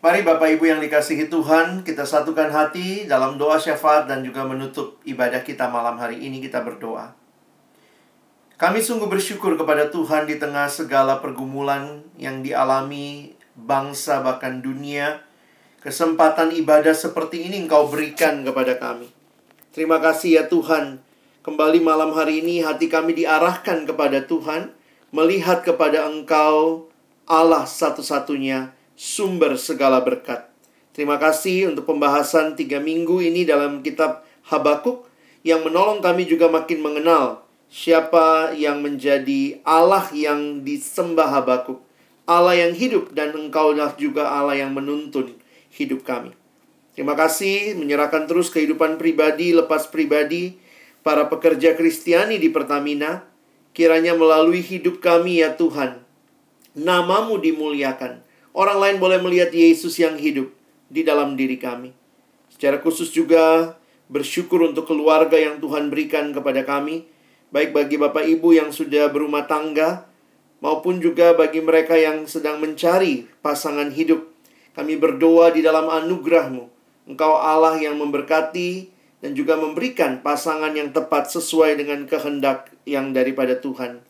Mari Bapak Ibu yang dikasihi Tuhan, kita satukan hati dalam doa syafaat dan juga menutup ibadah kita malam hari ini kita berdoa. Kami sungguh bersyukur kepada Tuhan di tengah segala pergumulan yang dialami bangsa bahkan dunia. Kesempatan ibadah seperti ini Engkau berikan kepada kami. Terima kasih ya Tuhan. Kembali malam hari ini hati kami diarahkan kepada Tuhan, melihat kepada Engkau Allah satu-satunya sumber segala berkat. Terima kasih untuk pembahasan tiga minggu ini dalam kitab Habakuk yang menolong kami juga makin mengenal siapa yang menjadi Allah yang disembah Habakuk. Allah yang hidup dan engkaulah juga Allah yang menuntun hidup kami. Terima kasih menyerahkan terus kehidupan pribadi lepas pribadi para pekerja Kristiani di Pertamina. Kiranya melalui hidup kami ya Tuhan, namamu dimuliakan Orang lain boleh melihat Yesus yang hidup di dalam diri kami. Secara khusus juga bersyukur untuk keluarga yang Tuhan berikan kepada kami, baik bagi Bapak Ibu yang sudah berumah tangga maupun juga bagi mereka yang sedang mencari pasangan hidup. Kami berdoa di dalam anugerah-Mu. Engkau Allah yang memberkati dan juga memberikan pasangan yang tepat sesuai dengan kehendak yang daripada Tuhan.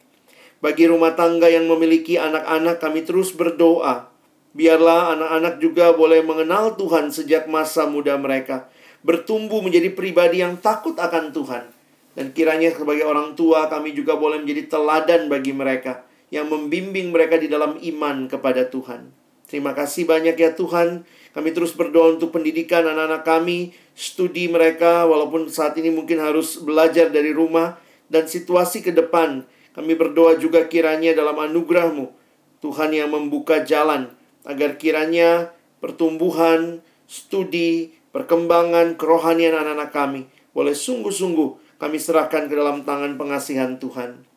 Bagi rumah tangga yang memiliki anak-anak, kami terus berdoa Biarlah anak-anak juga boleh mengenal Tuhan sejak masa muda mereka, bertumbuh menjadi pribadi yang takut akan Tuhan. Dan kiranya sebagai orang tua kami juga boleh menjadi teladan bagi mereka yang membimbing mereka di dalam iman kepada Tuhan. Terima kasih banyak ya Tuhan. Kami terus berdoa untuk pendidikan anak-anak kami, studi mereka walaupun saat ini mungkin harus belajar dari rumah dan situasi ke depan. Kami berdoa juga kiranya dalam anugerahmu Tuhan yang membuka jalan agar kiranya pertumbuhan, studi, perkembangan kerohanian anak-anak kami boleh sungguh-sungguh kami serahkan ke dalam tangan pengasihan Tuhan.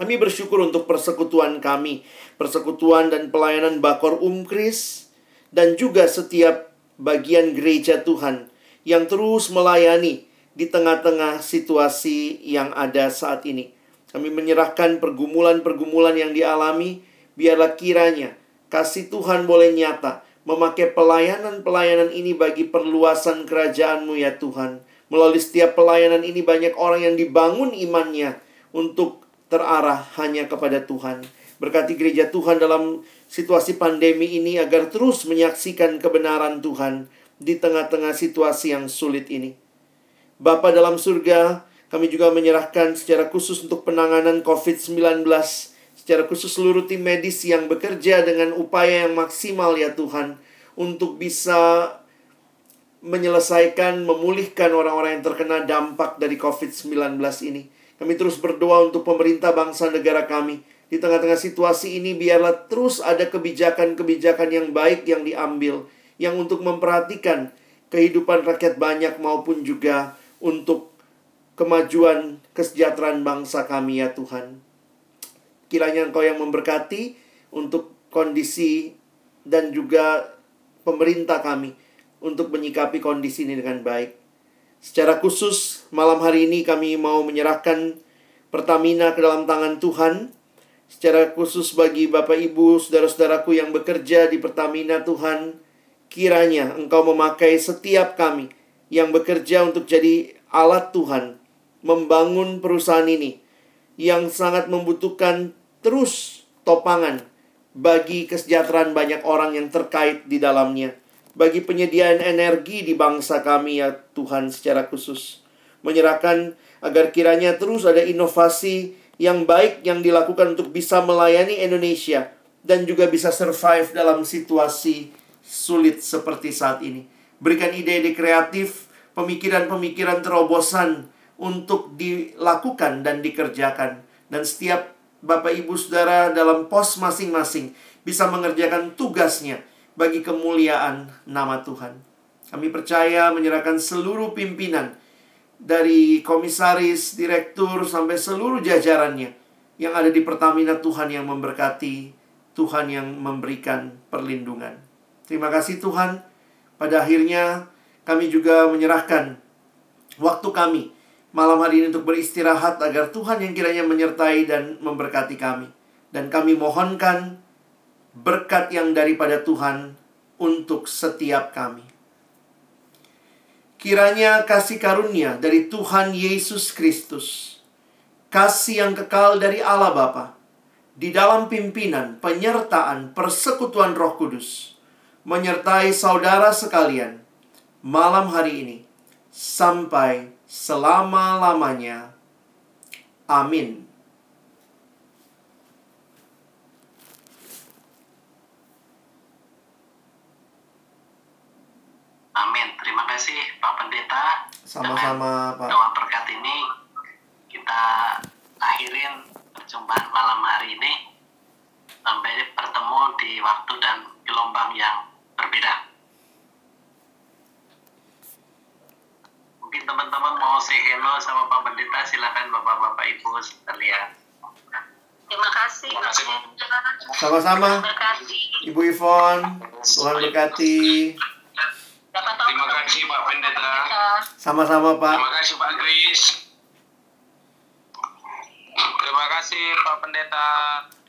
Kami bersyukur untuk persekutuan kami, persekutuan dan pelayanan Bakor Umkris, dan juga setiap bagian gereja Tuhan yang terus melayani di tengah-tengah situasi yang ada saat ini. Kami menyerahkan pergumulan-pergumulan yang dialami, biarlah kiranya Kasih Tuhan boleh nyata memakai pelayanan-pelayanan ini bagi perluasan kerajaan-Mu ya Tuhan. Melalui setiap pelayanan ini banyak orang yang dibangun imannya untuk terarah hanya kepada Tuhan. Berkati gereja Tuhan dalam situasi pandemi ini agar terus menyaksikan kebenaran Tuhan di tengah-tengah situasi yang sulit ini. Bapa dalam surga, kami juga menyerahkan secara khusus untuk penanganan COVID-19 secara khusus seluruh tim medis yang bekerja dengan upaya yang maksimal ya Tuhan untuk bisa menyelesaikan, memulihkan orang-orang yang terkena dampak dari COVID-19 ini. Kami terus berdoa untuk pemerintah bangsa negara kami. Di tengah-tengah situasi ini biarlah terus ada kebijakan-kebijakan yang baik yang diambil yang untuk memperhatikan kehidupan rakyat banyak maupun juga untuk kemajuan kesejahteraan bangsa kami ya Tuhan. Kiranya Engkau yang memberkati untuk kondisi dan juga pemerintah kami untuk menyikapi kondisi ini dengan baik. Secara khusus, malam hari ini kami mau menyerahkan Pertamina ke dalam tangan Tuhan. Secara khusus bagi Bapak Ibu, saudara-saudaraku yang bekerja di Pertamina Tuhan, kiranya Engkau memakai setiap kami yang bekerja untuk jadi alat Tuhan membangun perusahaan ini yang sangat membutuhkan terus topangan bagi kesejahteraan banyak orang yang terkait di dalamnya. Bagi penyediaan energi di bangsa kami ya Tuhan secara khusus. Menyerahkan agar kiranya terus ada inovasi yang baik yang dilakukan untuk bisa melayani Indonesia dan juga bisa survive dalam situasi sulit seperti saat ini. Berikan ide-ide kreatif, pemikiran-pemikiran terobosan untuk dilakukan dan dikerjakan. Dan setiap Bapak Ibu Saudara dalam pos masing-masing bisa mengerjakan tugasnya bagi kemuliaan nama Tuhan. Kami percaya menyerahkan seluruh pimpinan dari komisaris, direktur sampai seluruh jajarannya yang ada di Pertamina Tuhan yang memberkati, Tuhan yang memberikan perlindungan. Terima kasih Tuhan. Pada akhirnya kami juga menyerahkan waktu kami malam hari ini untuk beristirahat agar Tuhan yang kiranya menyertai dan memberkati kami. Dan kami mohonkan berkat yang daripada Tuhan untuk setiap kami. Kiranya kasih karunia dari Tuhan Yesus Kristus, kasih yang kekal dari Allah Bapa, di dalam pimpinan, penyertaan, persekutuan Roh Kudus, menyertai saudara sekalian malam hari ini sampai selama-lamanya. Amin. Amin. Terima kasih Pak Pendeta. Sama-sama, Pak. Doa berkat ini kita akhirin perjumpaan malam hari ini sampai bertemu di waktu dan gelombang yang berbeda. Mungkin teman-teman mau say hello sama Pak Pendeta, silakan Bapak-Bapak Ibu sekalian. Terima kasih. Terima kasih, Pak. Sama-sama. Terima kasih. Ibu Ivon, Tuhan berkati. Dapat tahu Terima kasih Pak Pendeta. Sama-sama, Pak. Terima kasih Pak Kris. Terima kasih Pak Pendeta.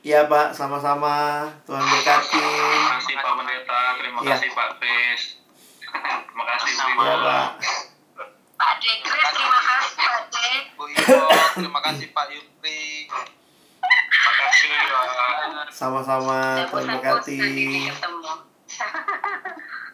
Iya, Pak. Sama-sama. Tuhan berkati. Terima kasih Pak Pendeta, terima Iya. kasih Pak Kris. terima kasih Bu. Iya, Ibu. Pak. Pak Dekris, terima kasih Pak Dek. Bu Ivo, terima kasih Pak Yupri. Terima kasih Pak. Sama-sama. Tuhan berkati. ini ketemu.